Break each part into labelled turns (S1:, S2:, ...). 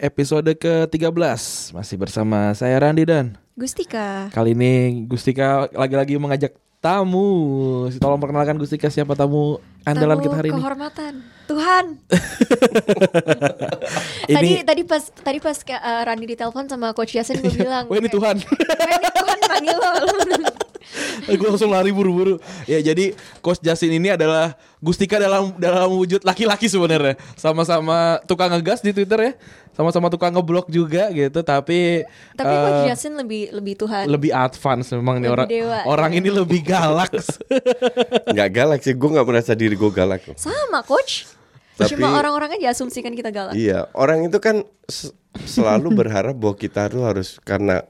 S1: Episode ke-13 Masih bersama saya Randi dan
S2: Gustika.
S1: Kali ini Gustika lagi-lagi mengajak tamu Tolong perkenalkan Gustika siapa tamu andalan
S2: Tamu
S1: kita hari ini
S2: kehormatan. Tuhan.
S1: Ini
S2: Tadi tadi pas tadi pas uh, Randi ditelepon sama Coach Yasin gue bilang.
S1: Oh ini Tuhan
S2: "Wah, ini Tuhan panggil lo.
S1: Gue langsung lari buru-buru Ya jadi Coach Jasin ini adalah Gustika dalam dalam wujud laki-laki sebenarnya Sama-sama tukang ngegas di Twitter ya Sama-sama tukang ngeblok juga gitu Tapi
S2: Tapi
S1: eh,
S2: Coach Yasin lebih lebih Tuhan.
S1: lebih advance memang nih
S2: Lebih
S1: orang
S2: dewa.
S1: orang ini lebih galak
S3: Nggak galak sih, gue nggak merasa diri gue galak. kok.
S2: Sama Coach.
S3: Tapi-
S2: Cuma orang-orang aja asumsikan kita galak.
S3: Iya, orang itu kan selalu berharap bahwa kita tuh harus karena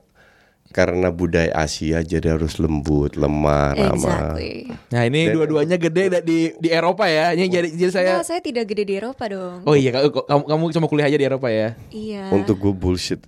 S3: karena budaya Asia jadi harus lembut, lemah, ramah.
S2: Exactly.
S1: Nah ini dua-duanya gede di di Eropa ya. Ini jadi jadi saya.
S2: Enggak, saya tidak gede di Eropa dong.
S1: Oh iya kamu kamu, kamu cuma kuliah aja di Eropa ya.
S2: Iya.
S3: Untuk gue bullshit.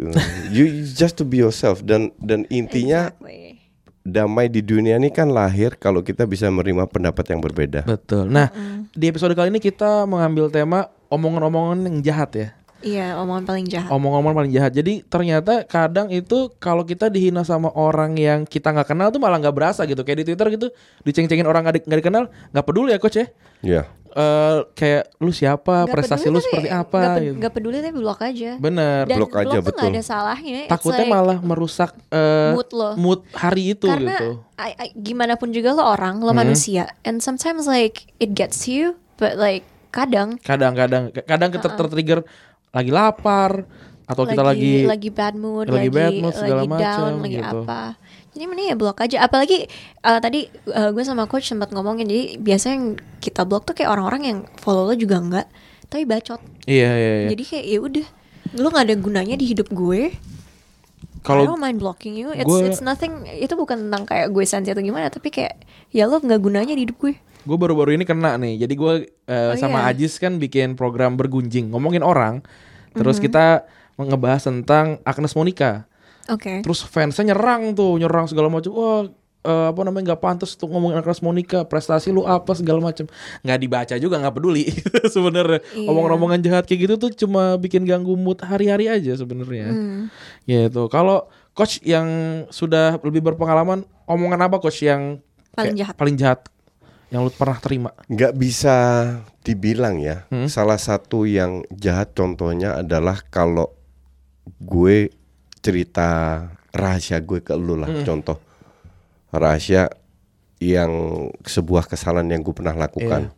S3: you you just to be yourself dan dan intinya
S2: Exactly.
S3: damai di dunia ini kan lahir kalau kita bisa menerima pendapat yang berbeda.
S1: Betul. Nah di episode kali ini kita mengambil tema omongan-omongan yang jahat ya.
S2: Iya, omongan paling jahat.
S1: Omong-omongan paling jahat. Jadi ternyata kadang itu kalau kita dihina sama orang yang kita nggak kenal tuh malah nggak berasa gitu. Kayak di Twitter gitu diceng-cengin orang nggak di- nggak dikenal nggak peduli ya coach ya.
S3: Iya.
S1: Eh kayak lu siapa,
S2: Nggak
S1: prestasi
S2: peduli
S1: lu
S2: tapi-
S1: seperti apa
S2: pe-
S1: gitu.
S2: nggak peduli tapi blok aja.
S1: Bener.
S2: Dan
S3: Blok aja,
S2: tuh nggak
S3: betul.
S2: ada salahnya. It's
S1: Takutnya
S2: like-
S1: malah merusak eh,
S2: mood lo.
S1: mood hari itu
S2: karena
S1: gitu.
S2: I- I- gimana pun juga lo orang, lo manusia, and sometimes like it gets you, but like kadang
S1: Kadang-kadang kadang kita tertrigger lagi lapar atau kita lagi,
S2: lagi bad mood,
S1: lagi
S2: lagi
S1: bad mood, segala
S2: lagi
S1: macam,
S2: down, lagi
S1: gitu.
S2: apa. Jadi mending ya blok aja. Apalagi uh, tadi uh, gue sama coach sempat ngomongin jadi biasanya yang kita blok tuh kayak orang-orang yang follow lo juga enggak, tapi bacot.
S1: Iya iya iya.
S2: Jadi kayak ya udah, lo nggak ada gunanya di hidup gue.
S1: Kalau
S2: mind blocking you. It's
S1: gue-
S2: it's nothing. Itu bukan tentang kayak gue sensi atau gimana, tapi kayak ya lo nggak gunanya di hidup gue.
S1: gue baru-baru ini kena nih. Jadi gue eh,
S2: Oh,
S1: sama
S2: iya.
S1: Ajis kan bikin program bergunjing ngomongin orang. Terus
S2: Mhm.
S1: kita ngebahas tentang Agnes Monica.
S2: Oke.
S1: Terus fansnya nyerang tuh, nyerang segala macam. Wah, eh, apa namanya nggak pantas untuk ngomongin Agnes Monica, prestasi lu apa segala macam. Nggak dibaca juga nggak peduli sebenarnya.
S2: Iya.
S1: Omongan-omongan jahat kayak gitu tuh cuma bikin ganggu mood hari-hari aja sebenarnya.
S2: Hmm.
S1: Gitu. Kalau coach yang sudah lebih berpengalaman, omongan apa coach yang
S2: Paling
S1: kayak
S2: jahat.
S1: Paling jahat yang lu pernah terima?
S3: nggak bisa dibilang ya.
S1: Hmm?
S3: Salah satu yang jahat contohnya adalah kalau gue cerita rahasia gue ke lu lah.
S1: Hmm.
S3: Contoh rahasia yang sebuah kesalahan yang gue pernah lakukan.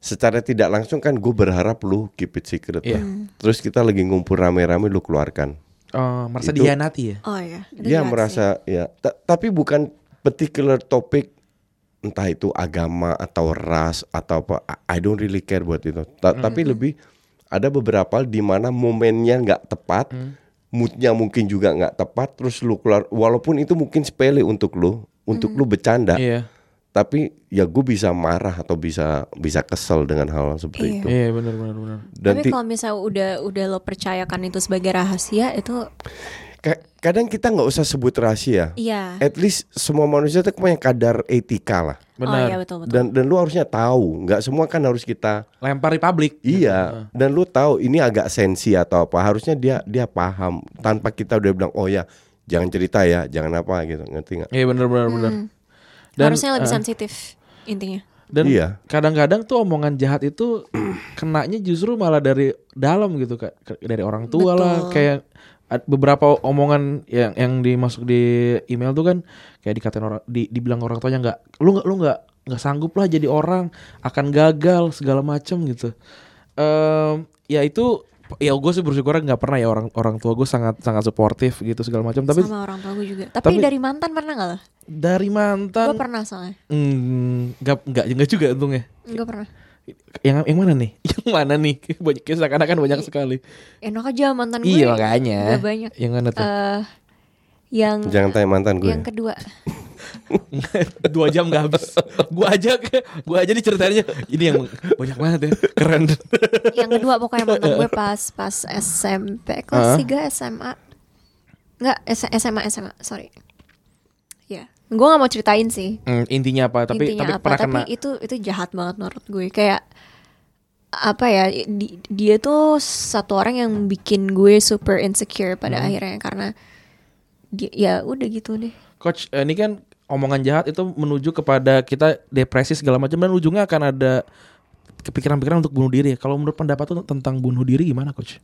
S3: Secara tidak langsung kan gue berharap lu keep it secret
S1: Iya.
S3: lah. Terus kita lagi ngumpul rame-rame lu keluarkan.
S1: Oh, merasa
S3: Itu-
S1: dihianati ya?
S2: Oh ya. itu
S3: Dia merasa ya, ta- tapi bukan particular topik entah itu agama atau ras atau apa. I- don't really care buat itu. Ta- Tapi lebih ada beberapa di mana momennya nggak tepat, moodnya mungkin juga nggak tepat. Terus lu keluar, walaupun itu mungkin sepele untuk lu, untuk lu bercanda.
S1: Iya.
S3: Tapi ya gue bisa marah atau bisa bisa kesel dengan hal seperti
S2: Iya.
S3: itu.
S1: Iya, benar benar benar.
S3: Dan
S2: Tapi kalau misalnya udah udah lo percayakan itu sebagai rahasia itu
S3: ka- kadang kita nggak usah sebut rahasia.
S2: iya.
S3: At least semua manusia itu punya kadar etika lah.
S2: Oh
S1: Benar.
S2: iya betul betul.
S3: dan dan lu harusnya tahu nggak semua kan harus kita
S1: Lempar di publik.
S3: iya dan lu tahu ini agak sensi atau apa harusnya dia dia paham tanpa kita udah bilang oh ya jangan cerita ya jangan apa gitu ngerti nggak
S1: Iya, benar benar benar.
S2: Hmm.
S1: Dan,
S2: Harusnya lebih
S1: eh,
S2: sensitif intinya.
S1: Dan
S3: Iya.
S1: kadang-kadang tuh omongan jahat itu kenanya justru malah dari dalam gitu kak, dari orang tua lah.
S2: Betul.
S1: Kayak ad- beberapa omongan yang yang dimasuk di email tuh kan kayak dikatain orang, di, dibilang orang tuanya nggak, lu nggak lu nggak nggak sanggup lah jadi orang, akan gagal segala macam gitu. Em, ya itu ya gue sih bersyukur nggak pernah ya orang orang tua gue sangat sangat suportif gitu segala macam tapi
S2: sama orang tua gue juga. Tapi,
S1: tapi-
S2: dari mantan pernah nggak lo?
S1: dari mantan
S2: Gue pernah soalnya.
S1: Hmm, nggak nggak nggak juga untungnya.
S2: Gue pernah.
S1: Yang yang mana nih? Yang mana nih? Banyak kayak seakan-akan banyak sekali.
S2: Enak aja mantan gue.
S1: Iya makanya.
S2: Gak banyak.
S1: Yang mana tuh?
S2: Eh, yang
S3: Jangan tanya mantan gue.
S2: yang kedua.
S1: Dua jam gak habis. gua aja gua aja diceritainnya ini yang banyak banget ya. Keren.
S2: yang kedua pokoknya mantan gue pas pas SMP kelas 3 SMA. Enggak, S- SMA SMA, sorry. Ya. Gue gak mau ceritain sih.
S1: Hmm, intinya apa? Tapi
S2: intinya
S1: tapi
S2: apa
S1: pernah
S2: tapi
S1: kena.
S2: itu itu jahat banget menurut gue kayak apa ya di- dia tuh satu orang yang bikin gue super insecure pada
S1: Hmm.
S2: akhirnya karena ya udah gitu deh
S1: Coach, eh, ini kan omongan jahat itu menuju kepada kita depresi segala macam dan ujungnya akan ada kepikiran-pikiran untuk bunuh diri. Kalau menurut pendapat tuh tentang bunuh diri gimana, coach?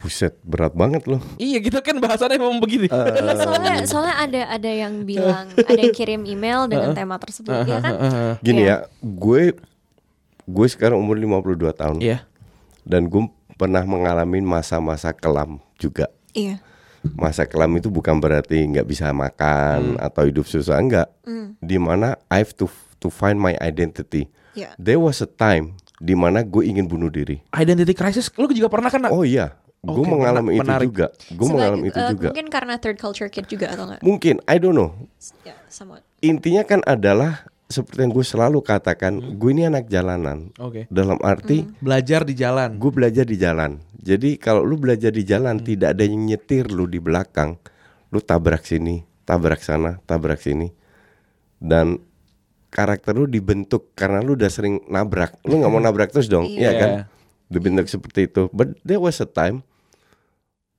S3: Buset, berat banget loh.
S1: Iya, kita kan bahasannya memang begini.
S2: Iya, soalnya soalnya ada ada yang bilang ada yang kirim email dengan tema tersebut ya kan
S3: Gini
S2: Iya.
S3: ya, gue gue sekarang umur 52 tahun.
S1: Iya.
S3: Dan gue pernah mengalami masa-masa kelam juga.
S2: iya
S3: Masa kelam itu bukan berarti nggak bisa makan atau hidup susah enggak. Di mana I have to to find my identity.
S2: Iya.
S3: There was a time di mana gue ingin bunuh diri.
S1: Identity crisis lu juga pernah kena?
S3: Oh iya, gue
S1: Oke,
S3: mengalami
S1: mena- menarik.
S3: itu juga. Gue
S2: Sebagai-
S3: mengalami itu
S2: eh,
S3: juga.
S2: mungkin karena third culture kid juga atau enggak
S3: Mungkin, I don't know.
S2: ya somewhat
S3: Intinya kan adalah seperti yang gue selalu katakan, gue ini anak jalanan.
S1: Oke.
S3: Dalam arti
S1: Belajar di jalan.
S3: gue belajar di jalan. Jadi kalau lu belajar di jalan tidak ada yang nyetir lu di belakang, lu tabrak sini, tabrak sana, tabrak sini, dan karakter lu dibentuk karena lu udah sering nabrak. Lu nggak mau nabrak terus dong, iya
S1: Iya.
S3: kan? Dibentuk seperti itu. But there was a time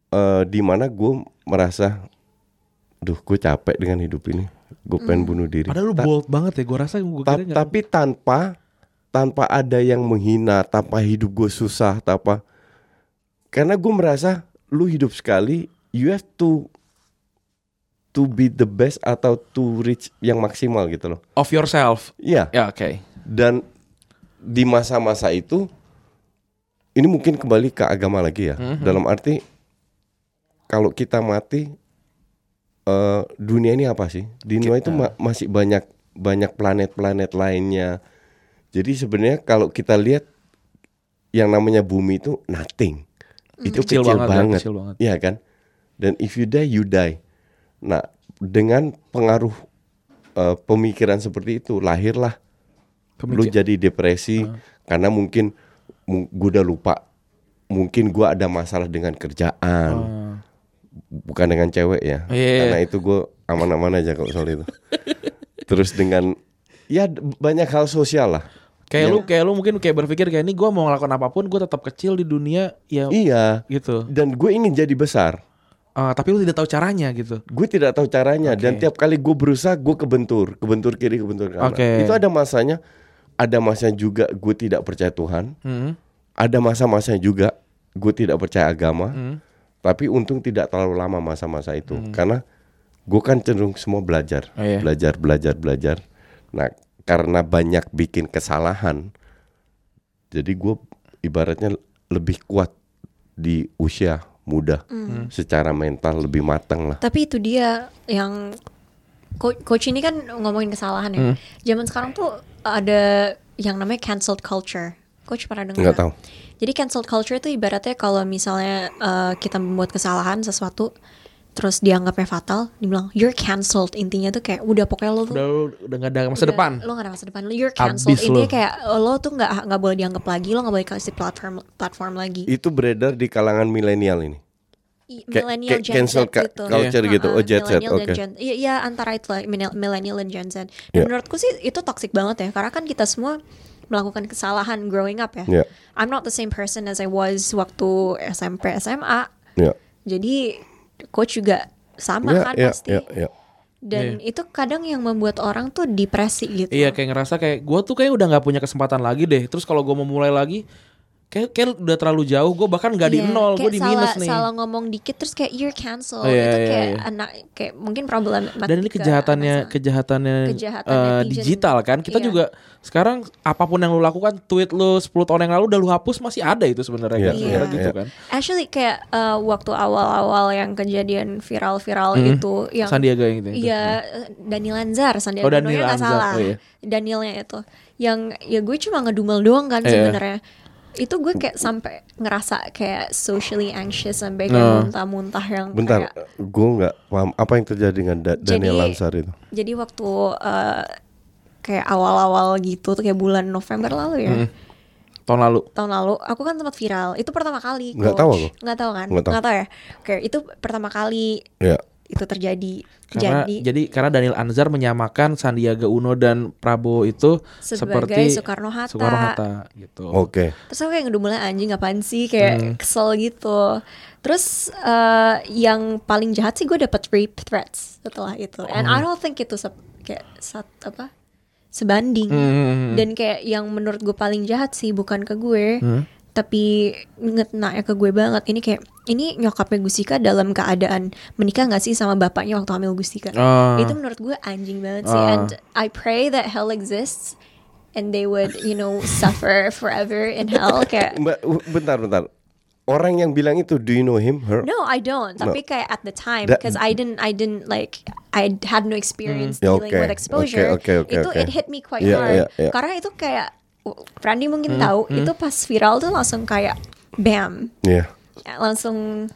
S3: eh di mana gue merasa, duh gue capek dengan hidup ini, gue pengen bunuh diri.
S1: Padahal lu
S3: Ta-
S1: bold banget ya. Gue rasa gue
S3: Ta-
S1: kira nggak-
S3: tapi tanpa tanpa ada yang menghina, tanpa hidup gue susah, tanpa karena gue merasa lu hidup sekali, you have to to be the best atau to reach yang maksimal gitu loh.
S1: of yourself.
S3: Iya.
S1: Ya oke.
S3: Dan di masa-masa itu ini mungkin kembali ke agama lagi ya. Dalam arti kalau kita mati eh dunia ini apa sih? Di dunia itu ma- masih banyak banyak planet-planet lainnya. Jadi sebenarnya kalau kita lihat yang namanya bumi itu nothing. Itu
S1: Kecil
S3: kecil,
S1: banget ya, kecil banget.
S3: Iya kan? Dan if you die, you die. Nah, dengan pengaruh eh, pemikiran seperti itu lahirlah lu
S1: Pemikir-
S3: jadi depresi karena mungkin gue udah lupa mungkin gua ada masalah dengan kerjaan bukan dengan cewek ya
S1: Iya, iya.
S3: karena itu gue aman-aman aja kalau soal itu terus dengan ya banyak hal sosial lah
S1: Kayak
S3: Iya.
S1: lu kayak lu mungkin kayak berpikir kayak ini gue mau ngelakuin apa pun gue tetap kecil di dunia ya
S3: iya
S1: gitu.
S3: dan gue ingin jadi besar
S1: Ah, tapi lu tidak tahu caranya gitu.
S3: gue tidak tahu caranya dan
S1: Oke.
S3: tiap kali gue berusaha gue kebentur kebentur kiri kebentur kanan
S1: Oke.
S3: itu ada masanya ada masanya juga gue tidak percaya Tuhan
S1: Hmm.
S3: ada masa-masanya juga gue tidak percaya agama
S1: Hmm.
S3: Tapi untung tidak terlalu lama masa-masa itu karena gue kan cenderung semua belajar
S1: Oh, iya.
S3: belajar belajar belajar nah karena banyak bikin kesalahan jadi gue ibaratnya lebih kuat di usia muda
S2: Hmm.
S3: secara mental lebih matang lah
S2: Tapi itu dia yang co- coach ini kan ngomongin kesalahan ya.
S3: Hmm.
S2: Zaman sekarang tuh ada yang namanya cancelled culture. Coach pernah dengar?
S3: Nggak tahu.
S2: Jadi cancelled culture itu ibaratnya kalau misalnya eh, kita membuat kesalahan sesuatu terus dianggapnya fatal, dibilang you're cancelled. Intinya tuh kayak udah pokoknya lo tuh
S1: Udah udah gak ada masa
S2: udah-
S1: depan.
S2: Lo gak ada masa depan. Lo you're cancelled.
S1: Abis
S2: Intinya
S1: lo.
S2: kayak lo tuh nggak nggak boleh dianggap lagi. Lo nggak boleh kasih platform platform lagi.
S3: itu beredar di kalangan milenial ini
S2: millennial Gen
S3: cancel
S2: Z gitu.
S3: culture gitu. Oh, Gen Z, oke.
S2: Gen- Iya, iya, antara itu lah millennial- millennial dan Gen Z. Dan
S3: Iya.
S2: menurutku sih itu toxic banget ya, karena kan kita semua melakukan kesalahan growing up ya.
S3: Iya.
S2: I'm not the same person as I was waktu SMP SMA.
S3: ya
S2: Jadi coach juga sama
S3: ya
S2: kan
S3: ya
S2: pasti.
S3: ya, ya.
S2: Dan itu kadang yang membuat orang tuh depresi gitu.
S1: Iya kayak ngerasa kayak gue tuh kayak udah nggak punya kesempatan lagi deh. Terus kalau gue mau mulai lagi, kayak kayak udah terlalu jauh. Gue bahkan nggak di
S2: Iya,
S1: nol, gue di
S2: salah,
S1: minus nih.
S2: Salah ngomong dikit terus kayak you're cancel.
S1: Oh, iya,
S2: itu
S1: iya,
S2: kayak
S1: iya.
S2: anak kayak mungkin problem
S1: Dan ini kejahatannya kejahatannya,
S2: Kejahatan
S1: eh,
S2: netizen.
S1: digital kan. Kita
S2: Iya.
S1: juga sekarang apa pun yang lu lakukan, tweet lu 10 tahun yang lalu udah lu hapus masih ada itu sebenarnya
S3: Iya,
S1: kan.
S2: iya,
S1: Sebenarnya gitu
S3: iya.
S1: kan.
S2: Actually kayak uh, waktu awal-awal yang kejadian viral-viral
S1: Hmm.
S2: itu yang
S1: Sandiaga yang itu.
S2: Iya, Daniel Anzar, Sandiaga
S1: Oh, Daniel
S2: Uno-nya nggak
S1: Anzar,
S2: salah.
S1: oh iya.
S2: Danielnya itu. Yang ya gue cuma ngedumel doang kan
S1: Iya.
S2: sebenarnya. Itu gue kayak sampai ngerasa kayak socially anxious sampai kayak muntah-muntah yang
S3: Bentar,
S2: kayak
S3: gue nggak paham apa yang terjadi dengan Da- Daniel
S2: Jadi-
S3: Lansar itu.
S2: jadi waktu uh, kayak awal-awal gitu tuh kayak bulan November lalu ya.
S1: Hmm. Tahun lalu.
S2: Tahun lalu aku kan sempat viral. Itu pertama kali.
S3: Nggak tahu aku.
S2: Nggak tahu kan?
S3: Nggak tahu.
S2: Nggak tahu ya. Oke, itu pertama kali
S3: Ya,
S2: itu terjadi.
S1: Karena
S2: jadi
S1: jadi karena Daniel Anzar menyamakan Sandiaga Uno dan Prabowo itu
S2: Sebagai
S1: seperti
S2: Soekarno-Hatta.
S1: Soekarno-Hatta gitu.
S3: oke.
S2: Terus aku kayak ngedumelnya anjing apaan sih kayak
S1: Hmm.
S2: kesel gitu. Terus eh, yang paling jahat sih gue dapet rape threats setelah itu. And
S1: Oh.
S2: I don't think itu se- kayak sat apa sebanding.
S1: Hmm.
S2: Dan kayak yang menurut gue paling jahat sih bukan ke gue,
S1: Hmm.
S2: Tapi ngetnanya ke gue banget. Ini kayak ini nyokapnya Gustika dalam keadaan menikah nggak sih sama bapaknya waktu hamil Gustika?
S1: Ah.
S2: Itu menurut gue anjing banget sih.
S1: Ah.
S2: And I pray that hell exists. And they would, you know, suffer forever in hell. Kayak
S3: Mbak, bentar, bentar. Orang yang bilang itu, do you know him, her?
S2: No, I don't.
S3: No.
S2: Tapi kayak at the time,
S3: That-
S2: because I didn't, I didn't like, I had no experience
S3: Ya,
S2: dealing
S3: oke.
S2: with exposure.
S3: Oke, oke, oke,
S2: itu
S3: oke.
S2: it hit me quite
S3: Iya,
S2: hard.
S3: iya, iya.
S2: Karena itu kayak, Randy mungkin tahu, itu pas viral tuh langsung kayak, bam,
S3: Iya.
S2: langsung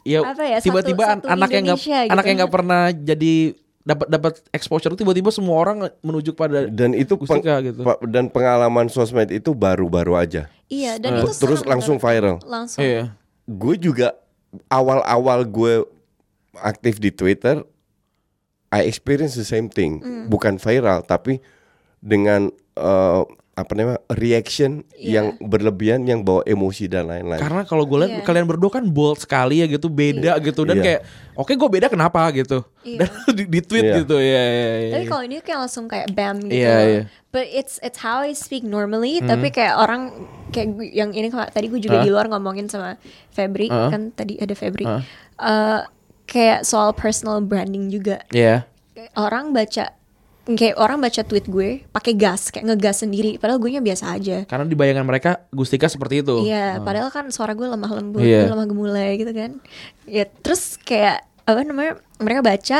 S1: Ya,
S2: Apa ya,
S1: tiba-tiba
S2: satu-
S1: an-
S2: satu
S1: anak yang nggak
S2: gitu.
S1: anak yang nggak pernah jadi dapat dapat exposure tiba-tiba semua orang menuju pada
S3: Dan itu peng-
S1: Gustika gitu.
S3: pa- dan pengalaman sosmed itu baru-baru aja.
S2: iya dan itu
S3: Terus langsung viral.
S2: Langsung.
S1: Iya.
S3: Gue juga awal-awal gue aktif di Twitter, I experience the same thing.
S2: Hmm.
S3: Bukan viral, tapi dengan eh, apa namanya reaction
S2: Iya.
S3: yang berlebihan, yang bawa emosi dan lain-lain.
S1: Karena kalau gue lihat
S2: Iya.
S1: kalian berdua kan bold sekali ya gitu, beda gitu dan
S3: Iya.
S1: kayak oke gue beda kenapa gitu.
S2: Iya.
S1: Dan di, di tweet
S3: Iya.
S1: gitu ya ya ya.
S2: Tapi kalau ini kayak langsung kayak bam gitu.
S1: Iya, iya.
S2: But it's it's how I speak normally. Tapi kayak orang kayak yang ini kalau- tadi gue juga
S1: Hah?
S2: di luar ngomongin sama Febri
S1: Hah?
S2: kan tadi ada Febri.
S1: Hah?
S2: Eh, kayak soal personal branding juga.
S1: Iya.
S2: Kayak orang baca kayak orang baca tweet gue pakai gas kayak ngegas sendiri padahal gue nya biasa aja.
S1: Karena di bayangan mereka Gustika seperti itu.
S2: Iya, padahal kan suara gue lemah lembut,
S1: Oh.
S2: Gue lemah gemulai gitu kan. Ya, terus kayak apa namanya? Mereka baca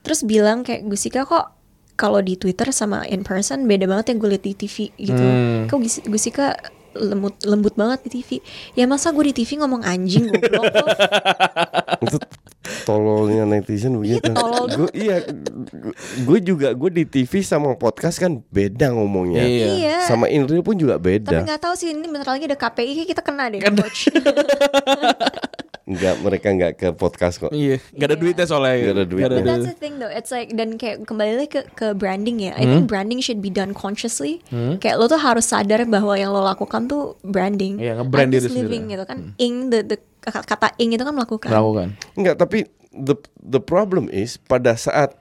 S2: terus bilang kayak Gusika kok kalau di Twitter sama in person beda banget yang gue liat di TV gitu.
S1: Hmm.
S2: Kok Gus- Gusika lembut lembut banget di TV. Ya masa gue di TV ngomong anjing goblok
S3: itu tololnya netizen begitu.
S2: tolol
S3: Gue iya, gue juga gue di TV sama podcast kan beda ngomongnya.
S1: Iya.
S2: Iya.
S3: Sama in real pun juga
S2: Tapi
S3: beda.
S2: nggak tahu sih ini bentar lagi ada KPI kita kena deh
S1: Kena.
S2: coach.
S3: Enggak, mereka enggak ke podcast kok.
S1: Iya, gak ada
S2: Iya.
S1: duitnya soalnya.
S3: Nggak ada duitnya.
S2: But
S1: duit.
S2: that's the thing though. It's like dan kayak kembali lagi ke ke branding ya. I
S1: Hmm?
S2: think branding should be done consciously. Kayak lo tuh harus sadar bahwa yang lo lakukan tuh branding.
S1: Iya, nge-brand
S2: I'm
S1: diri sendiri.
S2: living gitu kan. Ing the, the kata ing itu kan melakukan.
S1: Melakukan.
S3: Enggak, tapi the the problem is pada saat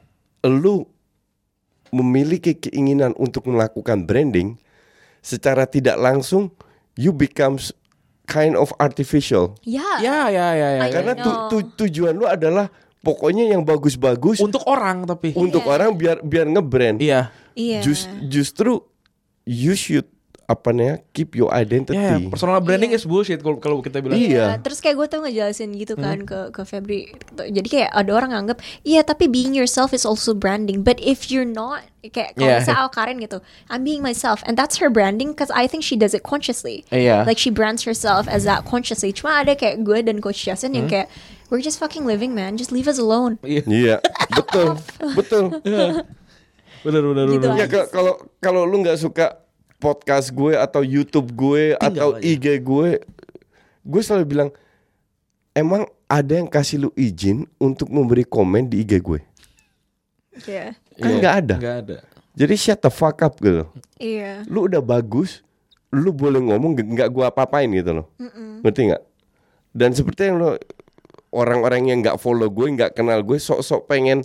S3: lu memiliki keinginan untuk melakukan branding secara tidak langsung you becomes kind of artificial.
S2: Ya.
S1: Ya ya ya ya.
S3: Karena tu, tu- tujuan lu adalah pokoknya yang bagus-bagus
S1: Untuk orang tapi.
S3: untuk
S2: Iya.
S3: orang biar biar ngebrand.
S1: Iya.
S2: Iya.
S3: Jus- justru you should apa namanya keep your identity.
S1: Ya, personal branding
S2: Iya.
S1: is bullshit kalau kita bilang.
S3: Iya.
S2: Terus kayak gue tuh ngejelasin gitu kan
S1: Hmm.
S2: ke ke Febri. Jadi kayak ada orang nganggep, iya tapi being yourself is also branding. But if you're not, kayak kalau
S1: Yeah.
S2: misalnya Al Karen gitu, I'm being myself, and that's her branding because I think she does it consciously.
S1: Iya.
S2: Like she brands herself as that consciously. Cuma ada kayak gue dan Coach Justin
S1: Hmm?
S2: yang kayak we're just fucking living man, just leave us alone.
S1: Iya.
S3: Iya, betul, betul.
S1: Benar benar
S2: Gitu
S1: benar.
S3: Ya ka- kalau kalau lu nggak suka podcast gue atau YouTube gue atau
S1: aja.
S3: IG gue, gue selalu bilang emang ada yang kasih lu izin untuk memberi komen di IG gue.
S2: Iya.
S3: Kan nggak ada.
S1: Enggak ada.
S3: Jadi shut the fuck up gitu.
S2: Iya.
S3: Lu udah bagus, lu boleh ngomong nggak- gue apa-apain gitu loh. Ngerti nggak? Dan seperti yang lo orang-orang yang nggak follow gue, nggak kenal gue, sok-sok pengen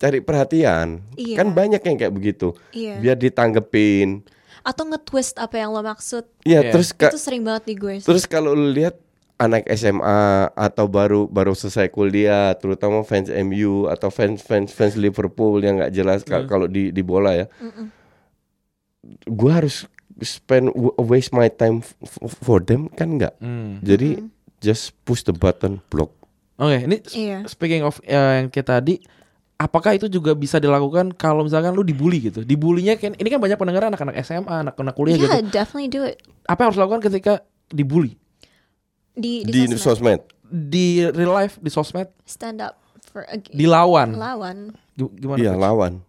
S3: cari perhatian.
S2: Iya.
S3: Kan banyak yang kayak begitu.
S2: Iya.
S3: Biar ditanggepin.
S2: Atau nge-twist apa yang lo maksud.
S3: Iya,
S1: Iya.
S3: terus
S2: Itu sering banget di gue. sih.
S3: terus kalau lu lihat anak SMA atau baru baru selesai kuliah, terutama fans MU atau fans fans fans Liverpool yang nggak jelas ka- kalau di di bola ya. Gua harus spend waste my time for them kan nggak.
S1: Hmm.
S3: Jadi just push the button block.
S1: Oke, ini s-
S2: Iya.
S1: speaking of eh, yang kayak tadi, apakah itu juga bisa dilakukan kalau misalkan lu dibully gitu? Dibulinya kan ini kan banyak pendengar anak-anak SMA, anak-anak kuliah gitu.
S2: Yeah, definitely do it.
S1: Apa yang harus dilakukan ketika dibully?
S2: Di,
S3: Di
S2: sosmed.
S3: sosmed.
S1: Di real life, di sosmed,
S2: stand up for a,
S1: dilawan.
S2: lawan.
S1: Gi- Gimana?
S3: Iya lawan.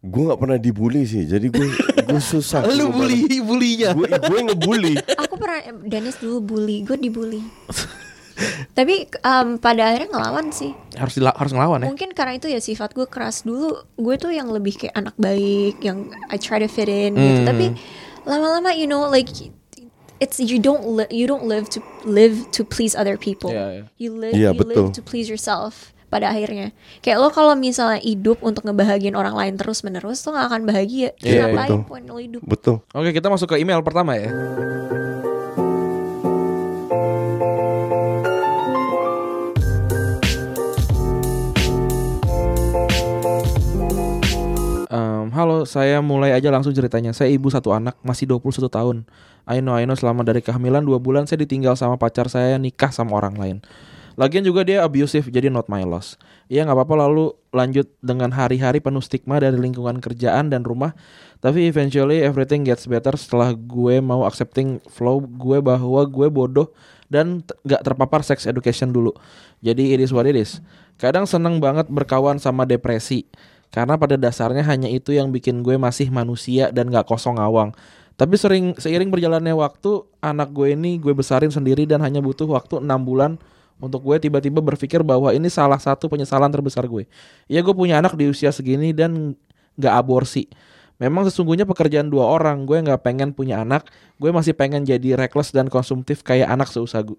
S3: Gue nggak pernah dibully sih, jadi gue gue susah.
S1: Lu bully, bulinya.
S3: Gue gue ngebully.
S2: Aku pernah Dennis dulu bully, gue dibully. Tapi um, pada akhirnya ngelawan sih.
S1: Harus dila- harus ngelawan ya.
S2: Mungkin karena itu ya sifat gue keras dulu. Gue tuh yang lebih kayak anak baik, yang I try to fit in gitu.
S1: Hmm.
S2: Tapi lama-lama you know like it's you don't li- you don't live to live to please other people.
S1: Iya, iya.
S2: You live
S3: Iya,
S2: you
S3: betul.
S2: live to please yourself. Pada akhirnya, kayak lo kalau misalnya hidup untuk ngebahagiain orang lain terus menerus, lo gak akan bahagia.
S1: Iya,
S2: ngapain
S3: betul.
S2: poin lo hidup?
S3: Betul.
S1: Oke, kita masuk ke email pertama ya. Saya mulai aja langsung ceritanya. Saya ibu satu anak, masih 21 tahun. I know, I know selama dari kehamilan 2 bulan saya ditinggal sama pacar saya nikah sama orang lain. Lagian juga dia abusive, jadi not my loss. Iya nggak apa-apa lalu lanjut dengan hari-hari penuh stigma dari lingkungan kerjaan dan rumah. Tapi eventually everything gets better setelah gue mau accepting flow gue bahwa gue bodoh dan nggak terpapar sex education dulu. Jadi it is what it is. Kadang seneng banget berkawan sama depresi. Karena pada dasarnya hanya itu yang bikin gue masih manusia dan gak kosong awang. Tapi sering seiring berjalannya waktu, anak gue ini gue besarin sendiri dan hanya butuh waktu 6 bulan untuk gue tiba-tiba berpikir bahwa ini salah satu penyesalan terbesar gue. Ya gue punya anak di usia segini dan gak aborsi. Memang sesungguhnya pekerjaan dua orang, gue nggak pengen punya anak, gue masih pengen jadi reckless dan konsumtif kayak anak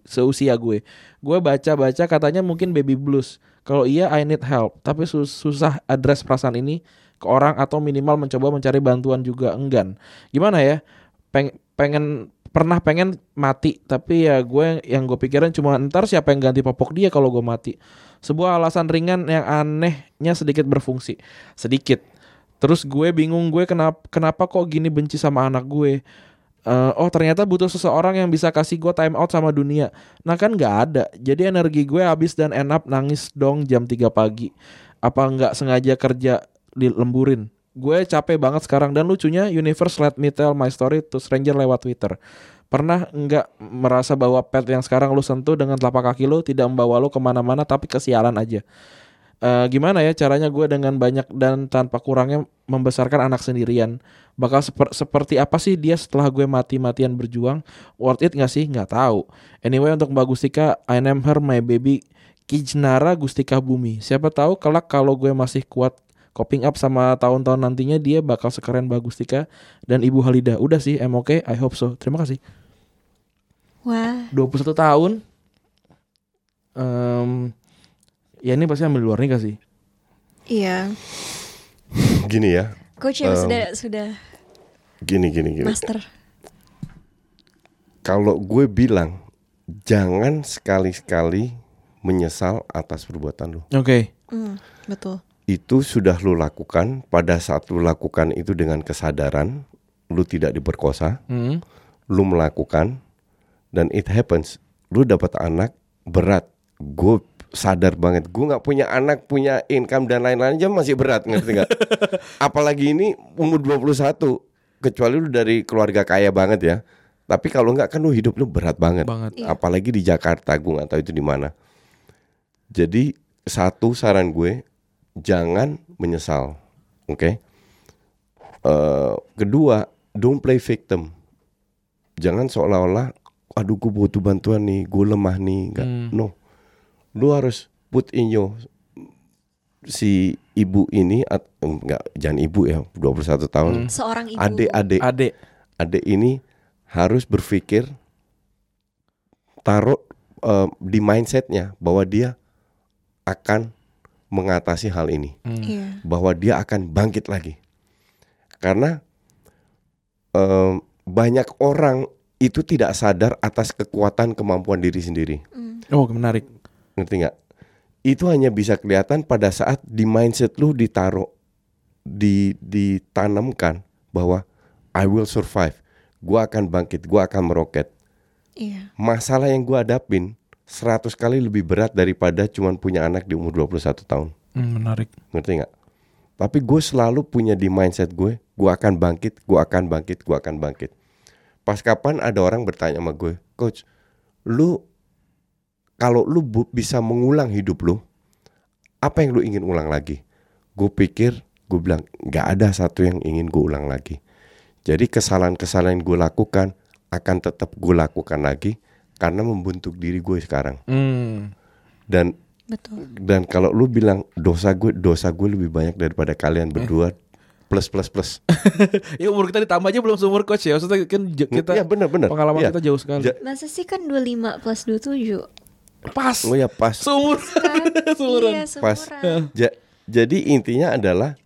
S1: seusia gue. Gue baca-baca katanya mungkin baby blues. Kalau iya I need help, tapi sus- susah address perasaan ini ke orang atau minimal mencoba mencari bantuan juga enggan. Gimana ya? Peng- pengen pernah pengen mati, tapi ya gue yang gue pikirin cuma ntar siapa yang ganti popok dia kalau gue mati. Sebuah alasan ringan yang anehnya sedikit berfungsi, sedikit. Terus gue bingung gue kenapa kenapa kok gini benci sama anak gue. Eh, oh ternyata butuh seseorang yang bisa kasih gue time out sama dunia. Nah kan nggak ada. Jadi energi gue habis dan up nangis dong jam 3 pagi. Apa nggak sengaja kerja dilemburin? Gue capek banget sekarang dan lucunya universe let me tell my story to stranger lewat Twitter. Pernah nggak merasa bahwa pet yang sekarang lu sentuh dengan telapak kaki lu tidak membawa lu ke mana-mana tapi kesialan aja? Eh, gimana ya caranya gue dengan banyak dan tanpa kurangnya membesarkan anak sendirian? Bakal seper- seperti apa sih dia setelah gue mati-matian berjuang? Worth it gak sih? Nggak tahu. Anyway untuk mbak Gustika I name her my baby. Kijnara Gustika Bumi. Siapa tahu kelak kalau gue masih kuat coping up sama tahun-tahun nantinya dia bakal sekeren mbak Gustika dan ibu Halida. Udah sih I'm okay? I hope so. Terima kasih.
S2: Wah,
S1: 21 tahun. Em, ya ini pasti ambil luar nikah sih
S2: iya.
S3: Gini ya,
S2: Coach yang
S3: Um,
S2: sudah sudah
S3: gini gini gini.
S2: master.
S3: Kalau gue bilang jangan sekali-sekali menyesal atas perbuatan lu.
S1: oke
S2: Hmm, betul.
S3: Itu sudah lu lakukan pada saat lu lakukan itu dengan kesadaran, lu tidak diperkosa,
S1: Hmm.
S3: lu melakukan dan it happens. Lu dapat anak berat. Gue sadar banget. Gue nggak punya anak, punya income dan lain-lain aja masih berat, ngerti nggak? Apalagi ini umur 21 kecuali lu dari keluarga kaya banget ya. Tapi kalau nggak kan lu hidup lu berat banget.
S1: Banget.
S2: Iya.
S3: Apalagi di Jakarta, gue nggak tahu itu di mana. Jadi satu saran gue jangan menyesal, oke? Eh, kedua, don't play victim. Jangan seolah-olah, aduh gue butuh bantuan nih, gue lemah nih, enggak.
S1: Hmm.
S3: No, lu harus put in your si ibu ini, at, enggak, jangan ibu ya, 21 tahun.
S2: Seorang ibu.
S3: Adik-adik,
S1: adek
S3: adik ini harus berpikir taruh eh, di mindsetnya bahwa dia akan mengatasi hal ini,
S2: Iya.
S3: bahwa dia akan bangkit lagi. Karena em, banyak orang itu tidak sadar atas kekuatan kemampuan diri sendiri.
S1: Oh, menarik.
S3: Ngerti nggak? Itu hanya bisa kelihatan pada saat di mindset lu ditaruh di ditanamkan bahwa I will survive. Gua akan bangkit, gua akan meroket.
S2: Iya.
S3: Masalah yang gua hadapin 100 kali lebih berat daripada cuman punya anak di umur 21 tahun.
S1: Hmm, menarik.
S3: Ngerti nggak? Tapi gue selalu punya di mindset gue, gue akan bangkit, gue akan bangkit, gue akan bangkit. Pas kapan ada orang bertanya sama gue, coach, lu kalau lu bu- bisa mengulang hidup lu, apa yang lu ingin ulang lagi? Gue pikir, gue bilang nggak ada satu yang ingin gue ulang lagi. Jadi kesalahan-kesalahan yang gue lakukan akan tetap gue lakukan lagi karena membentuk diri gue sekarang.
S1: Hmm.
S3: Dan
S2: Betul.
S3: dan kalau lu bilang dosa gue dosa gue lebih banyak daripada kalian berdua plus plus plus
S1: ya umur kita ditambah aja belum seumur coach ya. Maksudnya kan j- kita
S3: ya benar benar
S1: pengalaman
S3: Iya.
S1: kita jauh sekali.
S2: Masa sih kan 25 plus 27
S1: Pas.
S3: oh ya pas
S1: Seumur. Seumuran.
S2: Iya
S3: pas
S2: seumuran
S3: Ja- jadi intinya adalah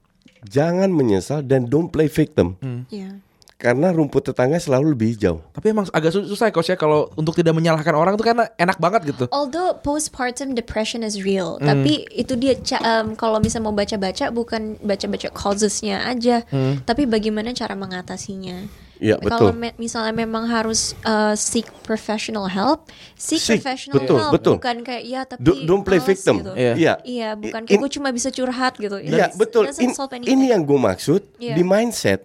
S3: jangan menyesal dan don't play victim
S2: Iya
S3: karena rumput tetangga selalu lebih hijau
S1: Tapi emang agak sus- susah ya coach ya kalau untuk tidak menyalahkan orang tuh karena enak banget gitu.
S2: Although postpartum depression is real,
S1: Hmm.
S2: tapi itu dia em, kalau misalnya mau baca-baca bukan baca-baca causesnya aja,
S1: Hmm.
S2: tapi bagaimana cara mengatasinya. Kalau
S3: betul.
S2: me- misalnya memang harus uh, seek professional help, seek,
S3: Seek,
S2: professional
S3: betul,
S2: help,
S3: betul.
S2: bukan kayak ya tapi
S3: Do- don't play
S2: males
S3: victim
S2: gitu.
S1: Iya.
S3: iya
S2: Iya, bukan kayak gue cuma bisa curhat gitu.
S3: Iya
S2: It
S3: betul. In- ini yang gue maksud
S2: Iya.
S3: di mindset.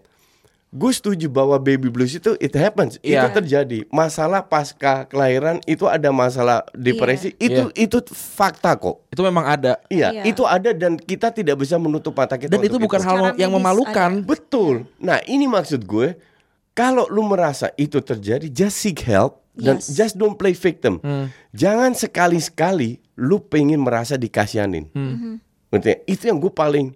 S3: Gue setuju bahwa baby blues itu it happens,
S1: Iya.
S3: itu terjadi. Masalah pasca kelahiran itu ada masalah depresi, itu itu fakta kok.
S1: Itu memang ada.
S3: Iya,
S2: Iya.
S3: itu ada dan kita tidak bisa menutup mata kita.
S1: Dan itu bukan hal
S2: Secara
S1: yang memalukan.
S3: betul. Nah, ini maksud gue. Kalau lu merasa itu terjadi, just seek help dan
S2: Yes.
S3: just don't play victim. Jangan sekali-sekali lu pengen merasa dikasihanin. Ngerti nggak? Itu yang gue paling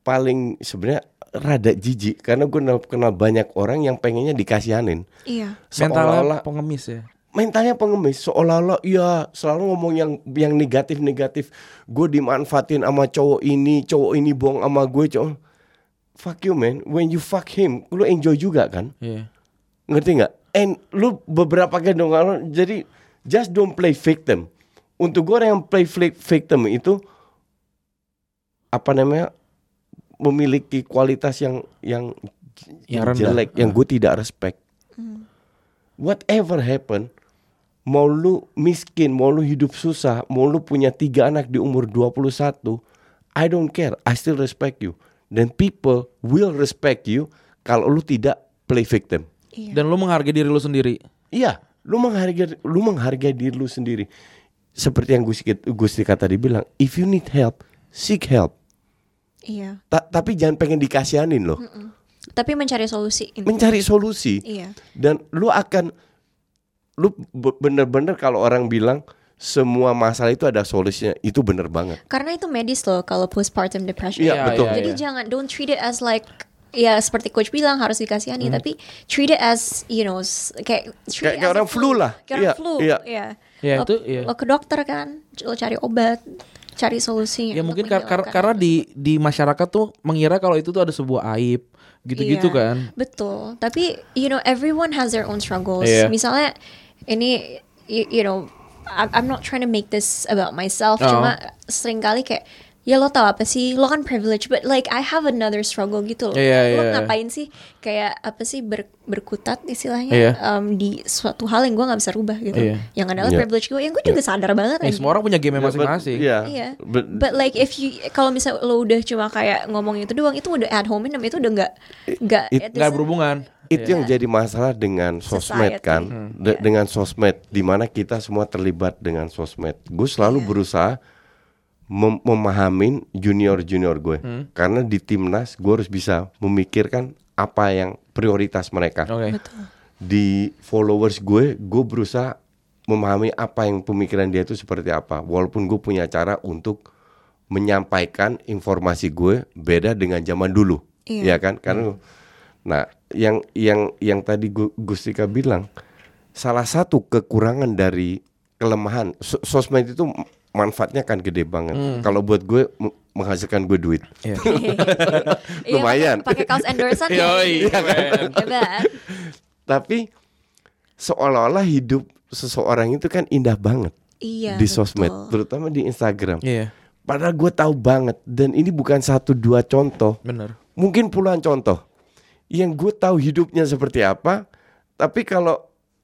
S3: paling sebenarnya rada jijik karena gue kenal, banyak orang yang pengennya dikasihanin.
S2: Iya.
S1: Mentalnya
S3: Seolah-olah
S1: pengemis ya.
S3: mentalnya pengemis seolah-olah ya selalu ngomong yang yang negatif negatif gue dimanfaatin sama cowok ini cowok ini bohong sama gue cowok fuck you man. When you fuck him lu enjoy juga kan?
S1: Iya.
S3: ngerti nggak? And lu beberapa kali dong kalau- jadi just don't play victim untuk gue orang yang play victim itu apa namanya memiliki kualitas yang yang,
S1: Yang
S3: yang
S1: rendah.
S3: jelek yang gue tidak respect. Whatever happen mau lu miskin mau lu hidup susah mau lu punya tiga anak di umur 21 I don't care. I still respect you dan people will respect you kalau lu tidak play victim
S2: Iya.
S1: Dan lu menghargai diri lu sendiri.
S3: Iya, lu menghargai lu menghargai diri lu sendiri. Seperti yang Gusti Gusti kata dibilang, if you need help, seek help.
S2: Iya.
S3: Ta- tapi jangan pengen dikasihanin loh.
S2: Tapi mencari solusi. intinya.
S3: Mencari solusi.
S2: Iya.
S3: Dan lu akan lu be- bener-bener kalau orang bilang semua masalah itu ada solusinya, itu bener banget.
S2: Karena itu medis loh kalau postpartum depression.
S3: Iya,
S1: Iya,
S3: betul.
S1: iya,
S2: Jadi
S1: iya.
S2: jangan don't treat it as like ya seperti coach bilang harus dikasihani tapi treat it as you know kayak treat
S3: Kayak-
S2: it
S3: kayak orang flu lah.
S2: Kayak
S3: Iya,
S2: orang flu.
S3: iya.
S2: Iya.
S1: Ya,
S2: Lo-
S1: itu, iya.
S2: Lo ke dokter kan, lo cari obat, cari solusi.
S1: Ya mungkin kar- kar- karena di di masyarakat tuh mengira kalau itu tuh ada sebuah aib gitu-gitu
S2: Iya,
S1: kan.
S2: Betul. Tapi you know everyone has their own struggles.
S1: Iya.
S2: Misalnya ini you, you know I'm, I'm not trying to make this about myself.
S1: Oh.
S2: Cuma sering kali kayak ya lo tau apa sih lo kan privilege but like I have another struggle gitu loh
S1: Iya,
S2: lo
S1: iya.
S2: ngapain sih kayak apa sih ber- berkutat istilahnya
S1: Iya.
S2: um, di suatu hal yang gue nggak bisa rubah gitu
S1: Iya.
S2: yang adalah
S3: Iya.
S2: privilege gue yang gue juga sadar banget
S1: Ya,
S2: anjing.
S1: semua orang punya game
S3: But-
S1: masing-masing.
S3: Iya.
S2: Iya.
S3: But-
S2: But like if you kalau misalnya lo udah cuma kayak ngomong itu doang itu udah ad hominem itu udah nggak nggak
S3: It-
S2: it
S1: Nggak berhubungan.
S3: Itu yang jadi masalah dengan sosmed
S2: Society.
S3: kan,
S2: Hmm.
S3: De-
S2: Iya.
S3: dengan sosmed, di mana kita semua terlibat dengan sosmed. Gue selalu
S2: Iya.
S3: berusaha mem- memahamin junior junior gue,
S1: Hmm.
S3: karena di timnas gue harus bisa memikirkan apa yang prioritas mereka.
S1: Oke.
S2: Betul.
S3: Di followers gue, gue berusaha memahami apa yang pemikiran dia itu seperti apa. Walaupun gue punya cara untuk menyampaikan informasi gue beda dengan zaman dulu,
S2: Iya.
S3: ya kan? Karena, nah, yang yang yang tadi Gu- Gustika bilang, salah satu kekurangan dari kelemahan so- sosmed itu manfaatnya kan gede banget.
S1: Hmm.
S3: Kalau buat gue menghasilkan gue duit.
S1: Iya.
S2: Iya,
S3: Lumayan.
S2: pakai- kaos endorsean ya.
S1: Yoi, keren.
S2: Hebat.
S3: Tapi seolah-olah hidup seseorang itu kan indah banget
S2: Iya.
S3: di
S2: betul.
S3: sosmed, terutama di Instagram.
S1: Iya,
S3: Padahal gue tahu banget dan ini bukan satu dua contoh,
S1: bener.
S3: mungkin puluhan contoh yang gue tahu hidupnya seperti apa. Tapi kalau